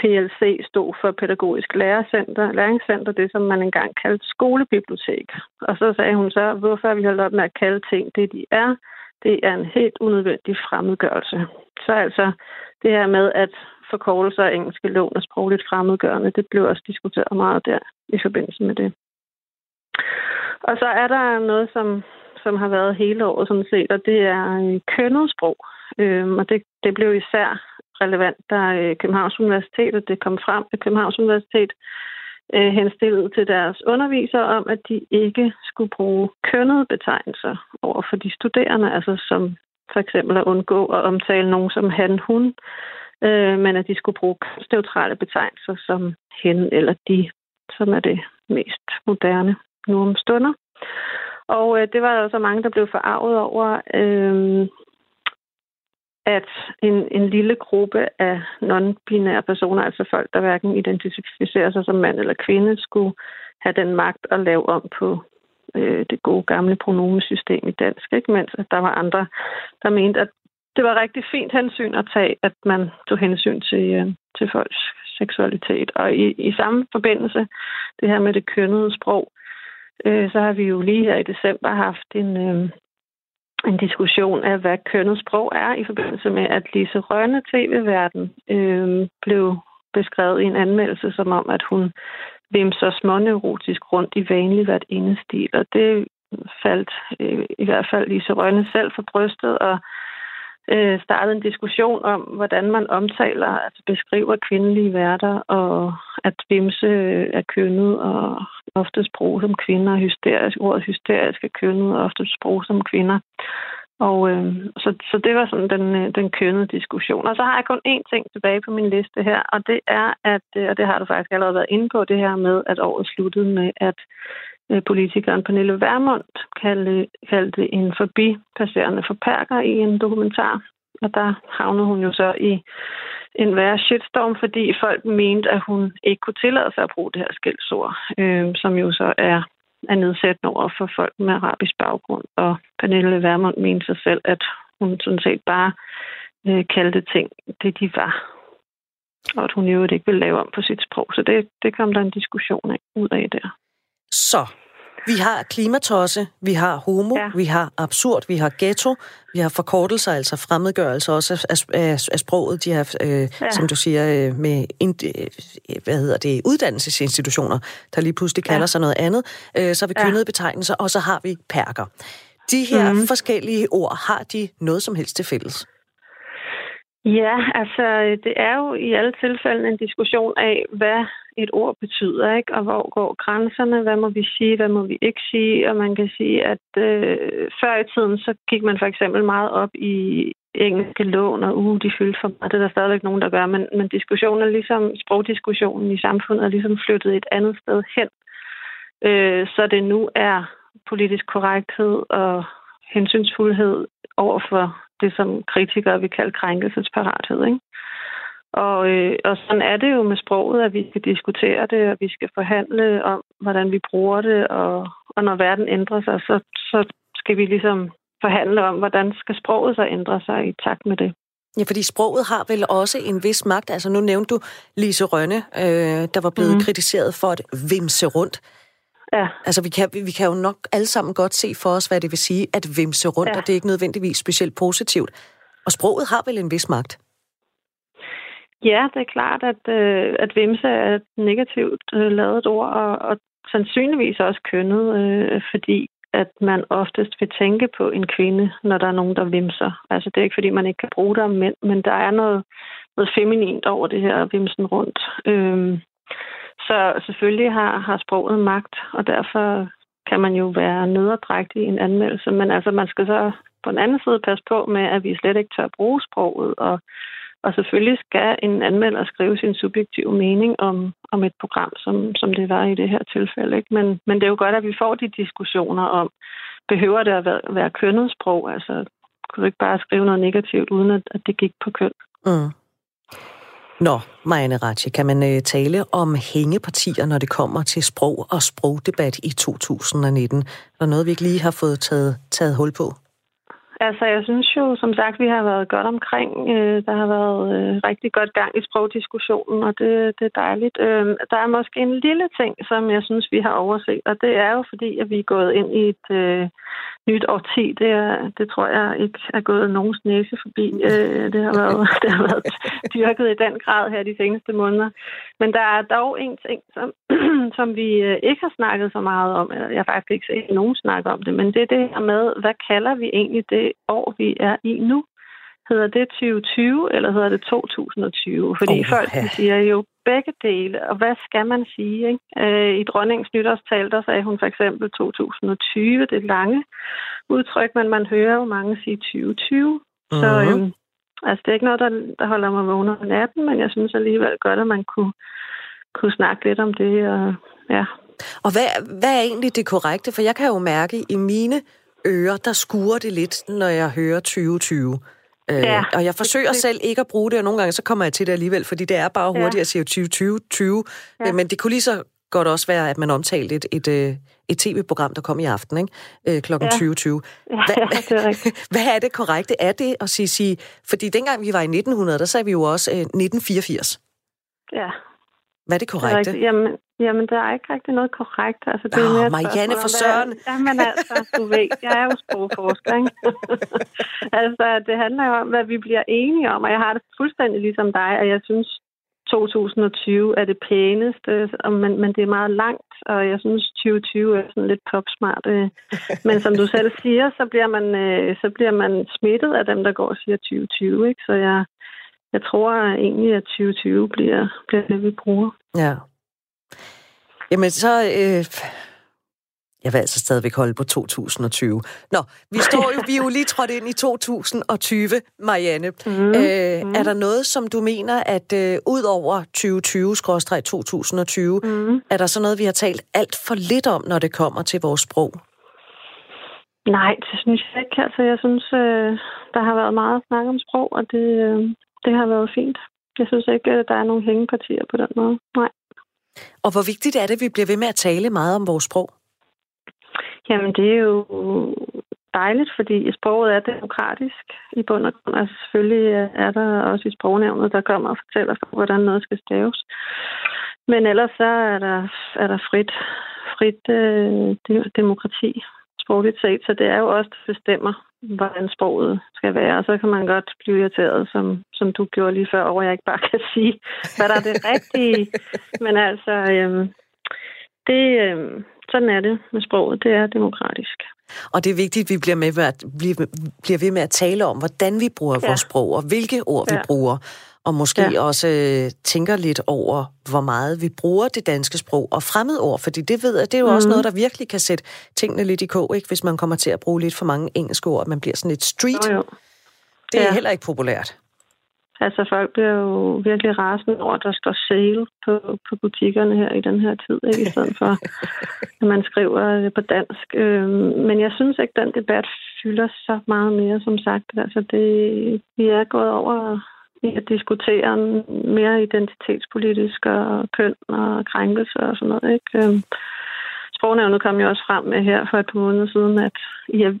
[SPEAKER 5] PLC stod for Pædagogisk Lærercenter, Læringscenter, det som man engang kaldte skolebibliotek. Og så sagde hun så, hvorfor vi holdt op med at kalde ting det, de er? Det er en helt unødvendig fremmedgørelse. Så altså det her med, at forkortelser af engelske lån er sprogligt fremmedgørende, det blev også diskuteret meget der i forbindelse med det. Og så er der noget, som, som har været hele året sådan set, og det er øh, kønnet sprog. Øhm, og det, det blev især relevant, da øh, Københavns Universitet, og det kom frem, at Københavns Universitet øh, henstillede til deres undervisere om, at de ikke skulle bruge kønnede betegnelser over for de studerende, altså som for eksempel at undgå at omtale nogen som han, hun, øh, men at de skulle bruge kønsneutrale betegnelser som hen eller de, som er det mest moderne nu om stunder. Og øh, det var der så mange, der blev forarvet over, øh, at en, en lille gruppe af non-binære personer, altså folk, der hverken identificerer sig som mand eller kvinde, skulle have den magt at lave om på øh, det gode gamle pronomesystem i dansk, ikke? mens at der var andre, der mente, at det var rigtig fint hensyn at tage, at man tog hensyn til, øh, til folks seksualitet. Og i, i samme forbindelse, det her med det kønnede sprog, øh, så har vi jo lige her i december haft en, øh, en diskussion af, hvad kønnet sprog er, i forbindelse med, at Lise Rønne, tv-verden, øh, blev beskrevet i en anmeldelse som om, at hun vimser småneurotisk rundt i vanlig hvert stil. Og det faldt øh, i hvert fald Lise Rønne selv for brystet, og øh, startet en diskussion om, hvordan man omtaler, altså beskriver kvindelige værter, og at vimse øh, er kønnet, og ofte bruges som kvinder, hysterisk, ordet hysterisk er kønnet, og ofte bruges som kvinder. Og øh, så, så det var sådan den, øh, den kønnede diskussion. Og så har jeg kun én ting tilbage på min liste her, og det er, at, øh, og det har du faktisk allerede været inde på, det her med, at året sluttede med, at Øh, politikeren Pernille Vermund kaldte, kaldte en forbipasserende forperker i en dokumentar. Og der havnede hun jo så i en værre shitstorm, fordi folk mente, at hun ikke kunne tillade sig at bruge det her skældsord, øh, som jo så er, er nedsættende over for folk med arabisk baggrund. Og Pernille Vermund mente sig selv, at hun sådan set bare øh, kaldte ting det, de var. Og at hun jo ikke ville lave om på sit sprog. Så det, det kom der en diskussion af, ud af der.
[SPEAKER 1] Så vi har klimatosse, vi har homo, ja. vi har absurd, vi har ghetto, vi har forkortelser, altså fremmedgørelse også af, af, af sproget, de har, øh, ja. som du siger, øh, med ind, øh, hvad hedder det, uddannelsesinstitutioner, der lige pludselig kalder ja. sig noget andet. Øh, så har vi kønnede ja. betegnelser, og så har vi perker. De her mm-hmm. forskellige ord, har de noget som helst til fælles?
[SPEAKER 5] Ja, altså det er jo i alle tilfælde en diskussion af, hvad et ord betyder, ikke? Og hvor går grænserne? Hvad må vi sige? Hvad må vi ikke sige? Og man kan sige, at øh, før i tiden, så gik man for eksempel meget op i engelske lån, og uh, de fyldte for meget. Det er der stadigvæk nogen, der gør. Men, men diskussionen er ligesom, sprogdiskussionen i samfundet er ligesom flyttet et andet sted hen. Øh, så det nu er politisk korrekthed og hensynsfuldhed over for det, som kritikere vil kalde krænkelsesparathed. Ikke? Og, øh, og sådan er det jo med sproget, at vi skal diskutere det, og vi skal forhandle om, hvordan vi bruger det, og, og når verden ændrer sig, så, så skal vi ligesom forhandle om, hvordan skal sproget så ændre sig i takt med det.
[SPEAKER 1] Ja, fordi sproget har vel også en vis magt. Altså nu nævnte du Lise Rønne, øh, der var blevet mm. kritiseret for at vimse rundt.
[SPEAKER 5] Ja.
[SPEAKER 1] Altså vi kan, vi kan jo nok alle sammen godt se for os, hvad det vil sige at vimse rundt, ja. og det er ikke nødvendigvis specielt positivt. Og sproget har vel en vis magt?
[SPEAKER 5] Ja, det er klart, at, øh, at vimse er et negativt øh, lavet ord, og, og sandsynligvis også kønnet, øh, fordi at man oftest vil tænke på en kvinde, når der er nogen, der vimser. Altså det er ikke, fordi man ikke kan bruge det om mænd, men der er noget, noget feminint over det her vimsen rundt. Øh, så selvfølgelig har, har sproget magt, og derfor kan man jo være nederdrægtig i en anmeldelse. Men altså, man skal så på den anden side passe på med, at vi slet ikke tør bruge sproget, og og selvfølgelig skal en anmelder skrive sin subjektive mening om, om et program, som, som det var i det her tilfælde. Ikke? Men, men det er jo godt, at vi får de diskussioner om, behøver det at være, være kønnet sprog? Altså, kunne du ikke bare skrive noget negativt, uden at, at det gik på køn?
[SPEAKER 1] Mm. Nå, Marianne Ratje, kan man øh, tale om hængepartier, når det kommer til sprog og sprogdebat i 2019? Er der noget, vi ikke lige har fået taget, taget hul på?
[SPEAKER 5] Altså, jeg synes jo, som sagt, vi har været godt omkring. Øh, der har været øh, rigtig godt gang i sprogdiskussionen, og det, det er dejligt. Øh, der er måske en lille ting, som jeg synes, vi har overset, og det er jo fordi, at vi er gået ind i et øh, nyt årti. Det, er, det tror jeg ikke er gået nogens næse forbi. Øh, det, har været, det har været dyrket i den grad her de seneste måneder. Men der er dog en ting, som, som vi øh, ikke har snakket så meget om. Jeg har faktisk ikke set nogen snakke om det, men det er det her med, hvad kalder vi egentlig det år, vi er i nu? Hedder det 2020, eller hedder det 2020? Fordi oh, folk de siger jo begge dele, og hvad skal man sige? Ikke? Øh, I dronningens nytårstal, der sagde hun for eksempel 2020, det lange udtryk, men man hører jo mange sige 2020. Uh-huh. Så øhm, altså, det er ikke noget, der, der holder mig vågen om natten, men jeg synes alligevel godt, at man kunne, kunne snakke lidt om det, og ja,
[SPEAKER 1] Og hvad, hvad er egentlig det korrekte? For jeg kan jo mærke i mine ører, der skuer det lidt, når jeg hører 2020. Øh, ja, og jeg forsøger det, selv ikke at bruge det, og nogle gange så kommer jeg til det alligevel, fordi det er bare hurtigt ja. at sige 2020, 20. Ja. Men det kunne lige så godt også være, at man omtalte et, et, øh, et tv-program, der kom i aften, ikke? Øh, klokken ja. 2020.
[SPEAKER 5] Ja, hvad, ja, det er
[SPEAKER 1] hvad er det korrekte? Er det at sige, sige... Fordi dengang vi var i 1900, der sagde vi jo også øh, 1984.
[SPEAKER 5] Ja.
[SPEAKER 1] Hvad er det korrekte?
[SPEAKER 5] Det er jamen, jamen, der er ikke rigtig noget korrekt. Altså, det er
[SPEAKER 1] mere Marianne for Søren.
[SPEAKER 5] Jamen altså, du ved, jeg er jo sprogforsker, ikke? altså, det handler jo om, hvad vi bliver enige om, og jeg har det fuldstændig ligesom dig, og jeg synes, 2020 er det pæneste, men, men det er meget langt, og jeg synes, 2020 er sådan lidt popsmart. Øh. Men som du selv siger, så bliver man, øh, så bliver man smittet af dem, der går og siger 2020, ikke? Så jeg, jeg tror egentlig, at 2020 bliver, bliver det, vi bruger.
[SPEAKER 1] Ja. Jamen, så... Øh, jeg vil altså stadigvæk holde på 2020. Nå, vi står jo, vi er jo lige trådt ind i 2020, Marianne. Mm. Øh, mm. Er der noget, som du mener, at øh, ud over 2020-2020, mm. er der så noget, vi har talt alt for lidt om, når det kommer til vores sprog?
[SPEAKER 5] Nej, det synes jeg ikke. Altså, jeg synes, øh, der har været meget snak om sprog, og det, øh, det har været fint. Jeg synes ikke, at der er nogen hængepartier på den måde. Nej.
[SPEAKER 1] Og hvor vigtigt er det, at vi bliver ved med at tale meget om vores sprog?
[SPEAKER 5] Jamen, det er jo dejligt, fordi sproget er demokratisk i bund og grund. Altså selvfølgelig er der også i sprognævnet, der kommer og fortæller, hvordan noget skal staves. Men ellers så er der, er der frit, frit øh, demokrati sprogligt set, så det er jo også, der bestemmer, hvordan sproget skal være. Og så kan man godt blive irriteret, som, som du gjorde lige før, hvor jeg ikke bare kan sige, hvad der er det rigtige. Men altså, øhm, det, øhm, sådan er det med sproget. Det er demokratisk.
[SPEAKER 1] Og det er vigtigt, at vi bliver, med at, bliver ved med at tale om, hvordan vi bruger ja. vores sprog, og hvilke ord ja. vi bruger og måske ja. også øh, tænker lidt over, hvor meget vi bruger det danske sprog og fremmedord, fordi det ved jeg, det er jo mm. også mhm. noget, der virkelig kan sætte tingene lidt i kog, ikke? hvis man kommer til at bruge lidt for mange engelske ord, man bliver sådan lidt street. Jo, jo. Det er ja. heller ikke populært.
[SPEAKER 5] Altså, folk bliver jo virkelig rasende over, at der står sale på, på butikkerne her i den her tid, ikke? i stedet for, at man skriver det på dansk. Øhm, men jeg synes ikke, den debat fylder så meget mere, som sagt. Altså, det, vi er gået over i at diskutere mere identitetspolitisk og køn og krænkelse og sådan noget. Ikke? Øhm, Sprognævnet kom jo også frem med her for et par måneder siden, at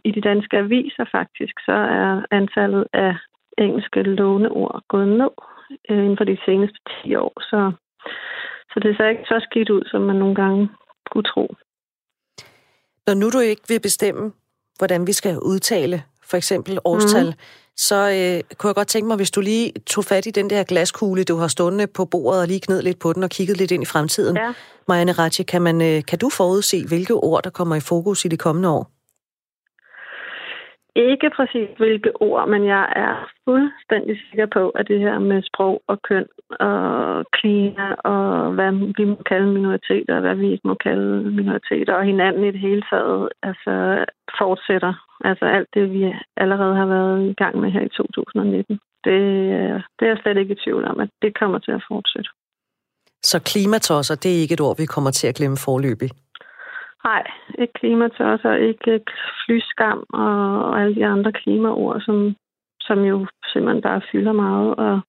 [SPEAKER 5] i de danske aviser faktisk, så er antallet af engelske låneord gået ned øh, inden for de seneste 10 år. Så, så det ser ikke så skidt ud, som man nogle gange kunne tro.
[SPEAKER 1] Når nu du ikke vil bestemme, hvordan vi skal udtale for eksempel årstal, mm så øh, kunne jeg godt tænke mig, hvis du lige tog fat i den der glaskugle, du har stående på bordet, og lige kned lidt på den og kigget lidt ind i fremtiden. Ja. Marianne Ratje, kan, man, øh, kan du forudse, hvilke ord, der kommer i fokus i de kommende år?
[SPEAKER 5] Ikke præcis hvilke ord, men jeg er fuldstændig sikker på, at det her med sprog og køn og klima og hvad vi må kalde minoriteter og hvad vi ikke må kalde minoriteter og hinanden i det hele taget altså fortsætter. Altså alt det, vi allerede har været i gang med her i 2019. Det, det er jeg slet ikke i tvivl om, at det kommer til at fortsætte.
[SPEAKER 1] Så klimatosser, det er ikke et ord, vi kommer til at glemme forløbig?
[SPEAKER 5] Nej, ikke klimatosser, ikke flyskam og, og alle de andre klimaord, som, som jo simpelthen bare fylder meget. Og,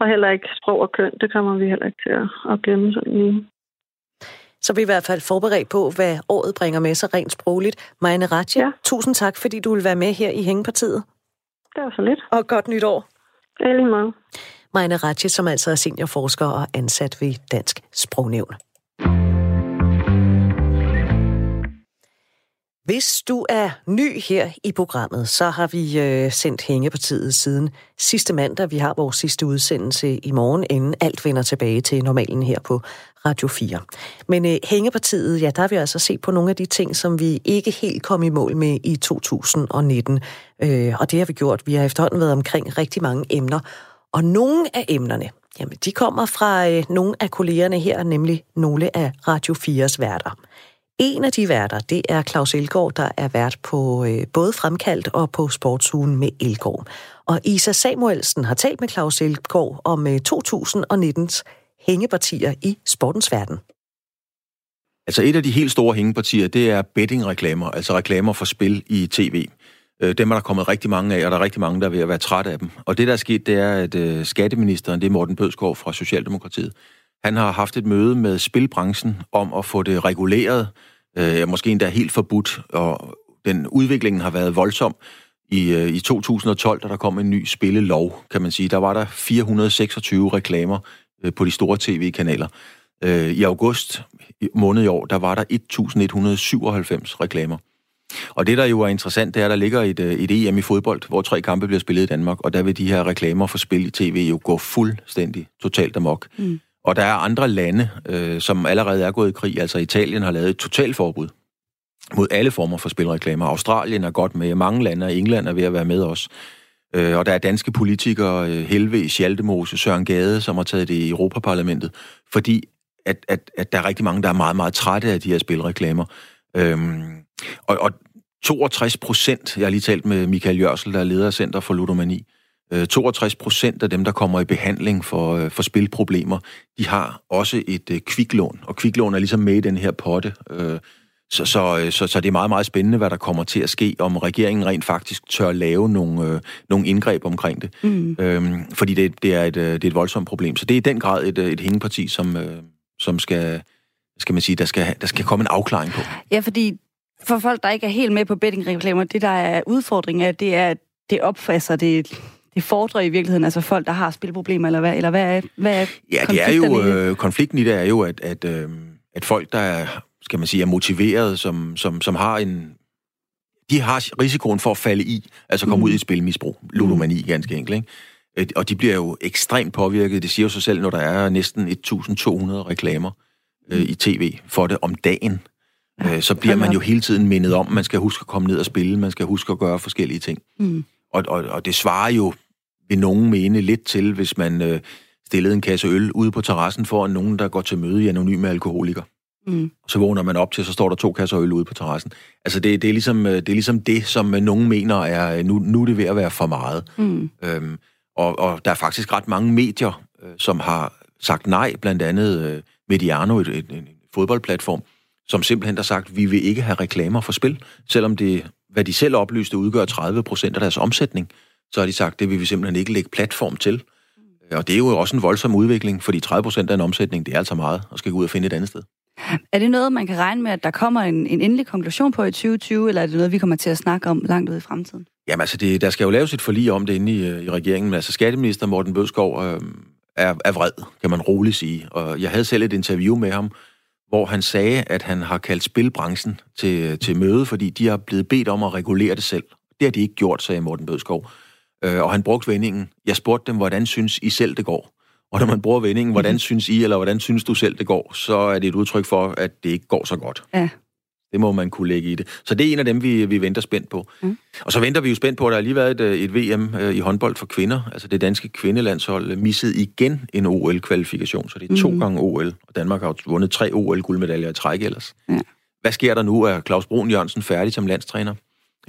[SPEAKER 5] og heller ikke sprog og køn, det kommer vi heller ikke til at, at glemme sådan lige.
[SPEAKER 1] Så vi er i hvert fald forberedt på, hvad året bringer med sig rent sprogligt. Majne Ratje, ja. tusind tak, fordi du vil være med her i Hængepartiet.
[SPEAKER 5] Det var så lidt.
[SPEAKER 1] Og godt nytår.
[SPEAKER 5] Det er lige meget.
[SPEAKER 1] Majne Ratje, som altså er seniorforsker og ansat ved Dansk Sprognævn. Hvis du er ny her i programmet, så har vi øh, sendt Hængepartiet siden sidste mandag. Vi har vores sidste udsendelse i morgen, inden alt vender tilbage til normalen her på Radio 4. Men øh, Hængepartiet, ja, der har vi altså set på nogle af de ting, som vi ikke helt kom i mål med i 2019. Øh, og det har vi gjort. Vi har efterhånden været omkring rigtig mange emner. Og nogle af emnerne, jamen, de kommer fra øh, nogle af kollegerne her, nemlig nogle af Radio 4's værter. En af de værter, det er Claus Elgaard, der er vært på øh, både Fremkaldt og på Sportsugen med Elgaard. Og Isa Samuelsen har talt med Claus Elgaard om øh, 2019's hængepartier i sportens verden.
[SPEAKER 6] Altså et af de helt store hængepartier, det er bettingreklamer, altså reklamer for spil i tv. Øh, dem er der kommet rigtig mange af, og der er rigtig mange, der er ved at være trætte af dem. Og det, der er sket, det er, at øh, skatteministeren, det er Morten Bødskov fra Socialdemokratiet, han har haft et møde med spilbranchen om at få det reguleret, øh, måske endda helt forbudt, og den udviklingen har været voldsom. I, øh, I 2012, da der kom en ny spillelov, kan man sige, der var der 426 reklamer øh, på de store tv-kanaler. Øh, I august måned i år, der var der 1197 reklamer. Og det, der jo er interessant, det er, at der ligger et, øh, et EM i fodbold, hvor tre kampe bliver spillet i Danmark, og der vil de her reklamer for spil i tv jo gå fuldstændig totalt amok. Mm. Og der er andre lande, øh, som allerede er gået i krig. Altså Italien har lavet et totalforbud mod alle former for spilreklamer. Australien er godt med, mange lande, og England er ved at være med os. Øh, og der er danske politikere, øh, Helve, Schaldemose, Søren Gade, som har taget det i Europaparlamentet, fordi at, at, at der er rigtig mange, der er meget, meget trætte af de her spilreklamer. Øhm, og, og 62 procent, jeg har lige talt med Michael Jørsel, der er leder af Center for Ludomani, 62 øh, procent af dem, der kommer i behandling for, øh, for spilproblemer, de har også et øh, kviklån, og kviklån er ligesom med i den her potte. Så, så, så, så det er meget, meget spændende, hvad der kommer til at ske, om regeringen rent faktisk tør lave nogle, nogle indgreb omkring det. Mm. Øhm, fordi det, det, er et, det er et voldsomt problem. Så det er i den grad et, et hængeparti, som, som skal, skal man sige, der skal, der skal komme en afklaring på.
[SPEAKER 7] Ja, fordi for folk, der ikke er helt med på bettingreklamer, det der er udfordringen, er, det er, at det opfatter det det fordrer i virkeligheden, altså folk, der har spilproblemer, eller hvad, eller hvad er, hvad er
[SPEAKER 6] Ja, det er jo, øh, konflikten i det er jo, at, at, øh, at folk, der er, skal man sige, er motiveret, som, som, som har en... De har risikoen for at falde i, altså komme mm. ud i et spilmisbrug, ludomani mm. ganske enkelt, ikke? Og de bliver jo ekstremt påvirket. Det siger jo sig selv, når der er næsten 1.200 reklamer øh, i tv for det om dagen. Ja, øh, så bliver man jo hele tiden mindet om, man skal huske at komme ned og spille, man skal huske at gøre forskellige ting. Mm. Og, og, og det svarer jo vil nogen mene lidt til, hvis man øh, stillede en kasse øl ude på terrassen for nogen, der går til møde i anonyme alkoholiker. Mm. Og så vågner man op til, så står der to kasser øl ude på terrassen. Altså det, det, er, ligesom, øh, det er ligesom det, som øh, nogen mener er, øh, nu, nu er det ved at være for meget. Mm. Øhm, og, og der er faktisk ret mange medier, som har sagt nej, blandt andet Mediano, et, et, et fodboldplatform, som simpelthen har sagt, vi vil ikke have reklamer for spil, selvom det, hvad de selv oplyste, udgør 30 procent af deres omsætning så har de sagt, det vil vi simpelthen ikke lægge platform til. Og det er jo også en voldsom udvikling, fordi 30 procent af en omsætning, det er altså meget, og skal gå ud og finde et andet sted.
[SPEAKER 7] Er det noget, man kan regne med, at der kommer en, en endelig konklusion på i 2020, eller er det noget, vi kommer til at snakke om langt ud i fremtiden?
[SPEAKER 6] Jamen altså, det, der skal jo laves et forlig om det inde i, i regeringen, men altså skatteminister Morten Bødskov øh, er, er vred, kan man roligt sige. Og jeg havde selv et interview med ham, hvor han sagde, at han har kaldt spilbranchen til, til møde, fordi de har blevet bedt om at regulere det selv. Det har de ikke gjort, sagde Morten Bødskov. Øh, og han brugte vendingen, jeg spurgte dem, hvordan synes I selv, det går? Og når man bruger vendingen, hvordan mhm. synes I, eller hvordan synes du selv, det går, så er det et udtryk for, at det ikke går så godt. Ja. Det må man kunne lægge i det. Så det er en af dem, vi, vi venter spændt på. Mm. Og så venter vi jo spændt på, at der har lige været et, et VM øh, i håndbold for kvinder. Altså det danske kvindelandshold missede igen en OL-kvalifikation, så det er mm. to mhm. gange OL. Og Danmark har vundet tre OL-guldmedaljer i træk ellers. Ja. Hvad sker der nu? Er Claus Brun Jørgensen færdig som landstræner?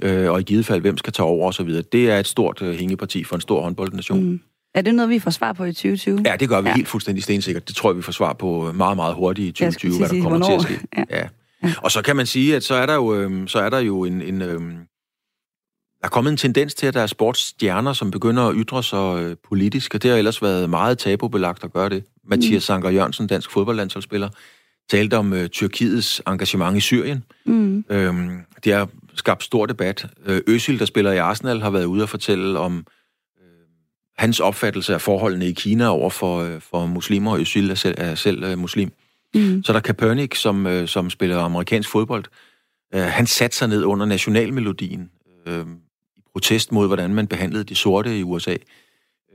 [SPEAKER 6] Øh, og i givet fald, hvem skal tage over osv. Det er et stort øh, hængeparti for en stor håndboldnation. Mm.
[SPEAKER 7] Er det noget, vi får svar på i 2020?
[SPEAKER 6] Ja, det gør vi ja. helt fuldstændig stensikkert. Det tror jeg, vi får svar på meget, meget hurtigt i 2020, hvad der kommer hvornår? til at ske. Ja. Ja. ja. Og så kan man sige, at så er der jo, øh, så er der jo en... en øh, der er kommet en tendens til, at der er sportsstjerner, som begynder at ytre sig øh, politisk, og det har ellers været meget tabubelagt at gøre det. Mathias mm. Sanker Jørgensen, dansk fodboldlandsholdsspiller, talte om øh, Tyrkiets engagement i Syrien. Mm. Øhm, det har skabt stor debat. Øh, Øsil, der spiller i Arsenal, har været ude og fortælle om øh, hans opfattelse af forholdene i Kina over for, øh, for muslimer, og Øsil er selv, er selv øh, muslim. Mm. Så der er Kaepernick, som, øh, som spiller amerikansk fodbold. Øh, han satte sig ned under nationalmelodien øh, i protest mod, hvordan man behandlede de sorte i USA.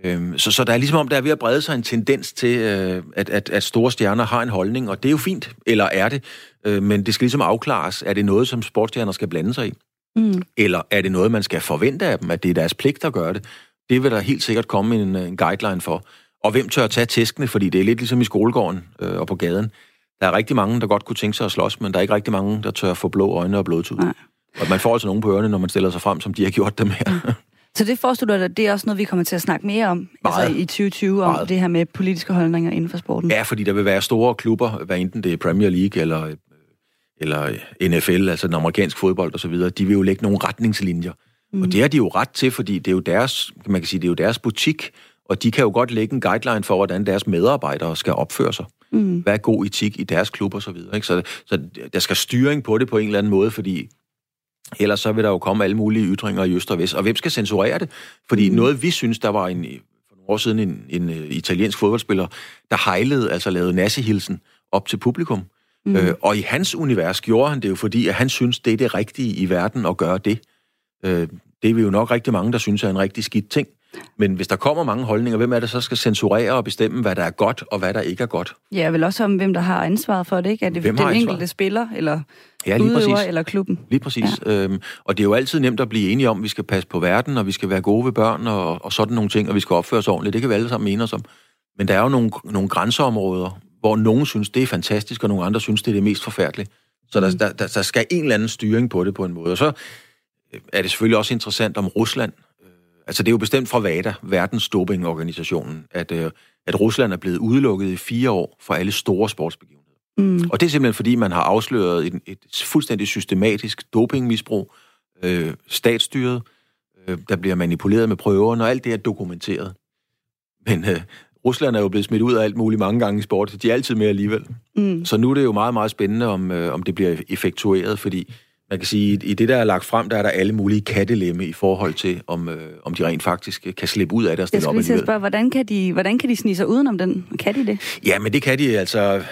[SPEAKER 6] Øhm, så, så der er ligesom om, der er ved at brede sig en tendens til, øh, at, at, at store stjerner har en holdning, og det er jo fint, eller er det, øh, men det skal ligesom afklares, er det noget, som sportsstjerner skal blande sig i? Mm. Eller er det noget, man skal forvente af dem, at det er deres pligt at gøre det? Det vil der helt sikkert komme en, en guideline for. Og hvem tør tage tæskene, fordi det er lidt ligesom i skolegården øh, og på gaden. Der er rigtig mange, der godt kunne tænke sig at slås, men der er ikke rigtig mange, der tør få blå øjne og blodtud. Nej. Og man får altså nogen på ørerne, når man stiller sig frem, som de har gjort dem her. Mm.
[SPEAKER 7] Så det forestiller dig, at det er også noget, vi kommer til at snakke mere om altså i 2020, om Meget. det her med politiske holdninger inden for sporten?
[SPEAKER 6] Ja, fordi der vil være store klubber, hvad enten det er Premier League eller eller NFL, altså den amerikanske fodbold osv., de vil jo lægge nogle retningslinjer. Mm. Og det har de jo ret til, fordi det er jo deres, man kan sige, det er jo deres butik, og de kan jo godt lægge en guideline for, hvordan deres medarbejdere skal opføre sig. Mm. Hvad er god etik i deres klub og så videre. Ikke? Så, så der skal styring på det på en eller anden måde, fordi ellers så vil der jo komme alle mulige ytringer i øst og vest. Og hvem skal censurere det? Fordi mm. noget, vi synes, der var en, for nogle år siden en, en, en italiensk fodboldspiller, der hejlede, altså lavede nassehilsen op til publikum. Mm. Øh, og i hans univers gjorde han det jo, fordi at han synes, det er det rigtige i verden at gøre det. Øh, det er vi jo nok rigtig mange, der synes er en rigtig skidt ting. Men hvis der kommer mange holdninger, hvem er det så skal censurere og bestemme, hvad der er godt og hvad der ikke er godt?
[SPEAKER 7] Ja, vel også om, hvem der har ansvaret for det, ikke? Er det hvem den enkelte spiller, eller ja, lige udøver, præcis. eller klubben?
[SPEAKER 6] Lige præcis. Ja. Øhm, og det er jo altid nemt at blive enige om, at vi skal passe på verden, og vi skal være gode ved børn, og, og sådan nogle ting, og vi skal opføre os ordentligt. Det kan vi alle sammen mene os om. Men der er jo nogle, nogle grænseområder, hvor nogen synes, det er fantastisk, og nogle andre synes, det er det mest forfærdelige. Så der, mm. der, der, der skal en eller anden styring på det på en måde. Og så er det selvfølgelig også interessant om Rusland. Altså det er jo bestemt fra VADA, Verdens Dopingorganisationen, at, øh, at Rusland er blevet udelukket i fire år fra alle store sportsbegivenheder. Mm. Og det er simpelthen fordi, man har afsløret et, et fuldstændig systematisk dopingmisbrug, øh, statsstyret, øh, der bliver manipuleret med prøverne, og alt det er dokumenteret. Men øh, Rusland er jo blevet smidt ud af alt muligt mange gange i sport, så de er altid med alligevel. Mm. Så nu er det jo meget, meget spændende, om, øh, om det bliver effektueret, fordi man kan sige, i det, der er lagt frem, der er der alle mulige kattelemme i forhold til, om, øh, om de rent faktisk kan slippe ud af det og
[SPEAKER 7] stille op Jeg spørge, hvordan kan, de, hvordan kan de snige sig udenom den? Kan de det?
[SPEAKER 6] Ja, men det kan de altså...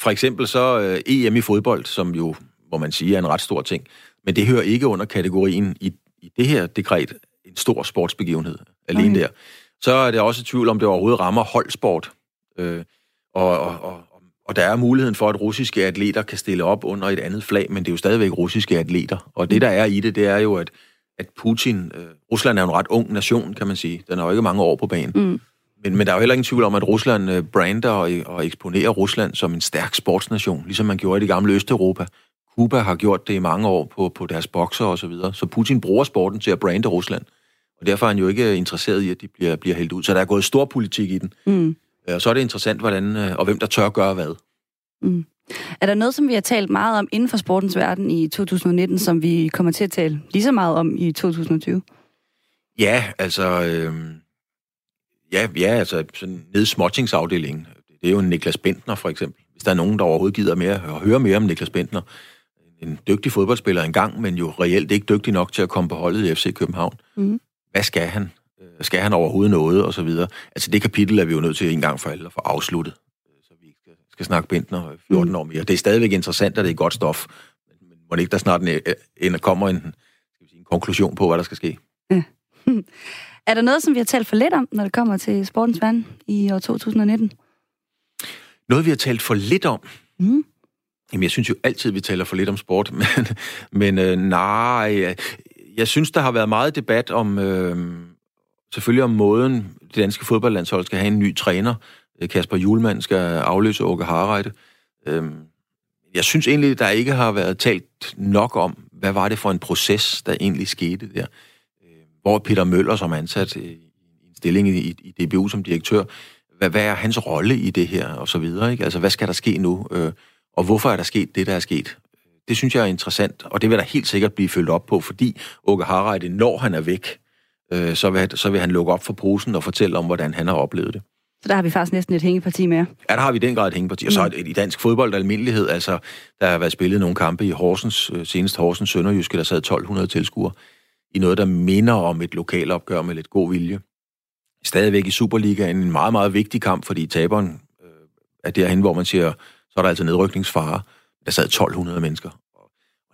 [SPEAKER 6] For eksempel så øh, EM i fodbold, som jo, hvor man siger, er en ret stor ting. Men det hører ikke under kategorien i, i det her dekret en stor sportsbegivenhed alene okay. der. Så er det også i tvivl, om det overhovedet rammer holdsport. Øh, og, og, og, og der er muligheden for, at russiske atleter kan stille op under et andet flag, men det er jo stadigvæk russiske atleter. Og det, der er i det, det er jo, at, at Putin... Øh, Rusland er en ret ung nation, kan man sige. Den har jo ikke mange år på banen. Mm. Men, men der er jo heller ingen tvivl om, at Rusland øh, brander og, og eksponerer Rusland som en stærk sportsnation, ligesom man gjorde i det gamle Østeuropa. Cuba har gjort det i mange år på, på deres bokser og så videre. Så Putin bruger sporten til at brande Rusland. Og derfor er han jo ikke interesseret i, at de bliver, bliver hældt ud. Så der er gået stor politik i den. Mm. Øh, og så er det interessant, hvordan øh, og hvem der tør gøre hvad.
[SPEAKER 7] Mm. Er der noget, som vi har talt meget om inden for sportens verden i 2019, som vi kommer til at tale lige så meget om i 2020?
[SPEAKER 6] Ja, altså... Øh, ja, ja, altså sådan småtingsafdelingen. Det er jo Niklas Bentner, for eksempel. Hvis der er nogen, der overhovedet gider mere, at høre mere om Niklas Bentner. En dygtig fodboldspiller engang, men jo reelt ikke dygtig nok til at komme på holdet i FC København. Mm. Hvad skal han? Skal han overhovedet noget, og så videre? Altså det kapitel er vi jo nødt til en gang for alle at få afsluttet skal snakke Bentner 14 mm. år mere. Det er stadigvæk interessant, at det er godt stof, men må det ikke der snart en, en, kommer en, skal vi sige, en konklusion på, hvad der skal ske? Ja.
[SPEAKER 7] Er der noget, som vi har talt for lidt om, når det kommer til sportens vand i år 2019?
[SPEAKER 6] Noget, vi har talt for lidt om? Mm. Jamen, jeg synes jo altid, vi taler for lidt om sport, men, men øh, nej, jeg synes, der har været meget debat om, øh, selvfølgelig om måden, det danske fodboldlandshold skal have en ny træner. Øh, Kasper Julemand skal afløse Åke Harreide. Øhm, jeg synes egentlig, der ikke har været talt nok om, hvad var det for en proces, der egentlig skete der. Øh, hvor Peter Møller, som er ansat øh, i en stilling i, i DBU som direktør, hvad, hvad er hans rolle i det her, og så videre. Ikke? Altså, hvad skal der ske nu? Og hvorfor er der sket det, der er sket? Det synes jeg er interessant, og det vil der helt sikkert blive følt op på, fordi Åke Harreide, når han er væk, øh, så, vil, så vil han lukke op for posen og fortælle om, hvordan han har oplevet det.
[SPEAKER 7] Så der har vi faktisk næsten et hængeparti med.
[SPEAKER 6] Ja, der har vi den grad et hængeparti. Og så mm. i dansk fodbold almindelighed, altså, der har været spillet nogle kampe i Horsens, øh, senest Horsens Sønderjyske, der sad 1200 tilskuere, i noget, der minder om et lokalopgør med lidt god vilje. Stadigvæk i Superligaen en meget, meget vigtig kamp, fordi taberen øh, er derhen, hvor man siger, så er der altså nedrykningsfare. Der sad 1200 mennesker.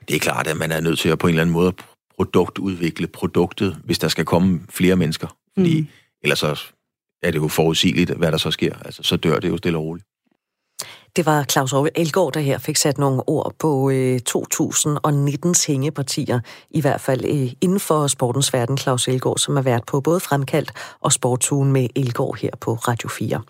[SPEAKER 6] Og det er klart, at man er nødt til at på en eller anden måde produktudvikle produktet, hvis der skal komme flere mennesker. Fordi mm. ellers så er det jo forudsigeligt, hvad der så sker. Altså, så dør det jo stille og roligt.
[SPEAKER 1] Det var Claus Elgaard, der her fik sat nogle ord på øh, 2019's hængepartier, i hvert fald øh, inden for sportens verden, Claus Elgaard, som har været på både Fremkaldt og Sportsugen med Elgaard her på Radio 4.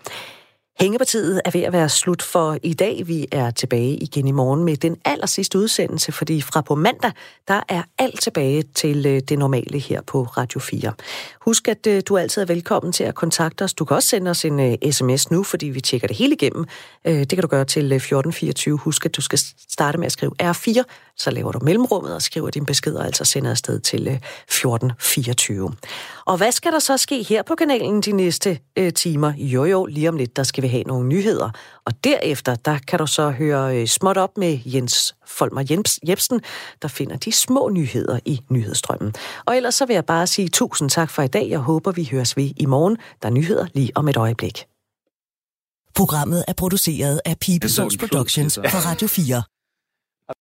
[SPEAKER 1] Hængepartiet er ved at være slut for i dag. Vi er tilbage igen i morgen med den aller sidste udsendelse, fordi fra på mandag, der er alt tilbage til øh, det normale her på Radio 4. Husk, at øh, du altid er velkommen til at kontakte os. Du kan også sende os en øh, sms nu, fordi vi tjekker det hele igennem. Det kan du gøre til 1424. Husk, at du skal starte med at skrive R4, så laver du mellemrummet og skriver din besked, og altså sender afsted til 1424. Og hvad skal der så ske her på kanalen de næste timer? Jo jo, lige om lidt, der skal vi have nogle nyheder. Og derefter, der kan du så høre øh, småt op med Jens Folmer Jebsen, der finder de små nyheder i nyhedsstrømmen. Og ellers så vil jeg bare sige tusind tak for i dag. Jeg håber, vi høres ved i morgen. Der er nyheder lige om et øjeblik.
[SPEAKER 8] Programmet er produceret af People's Productions for Radio 4.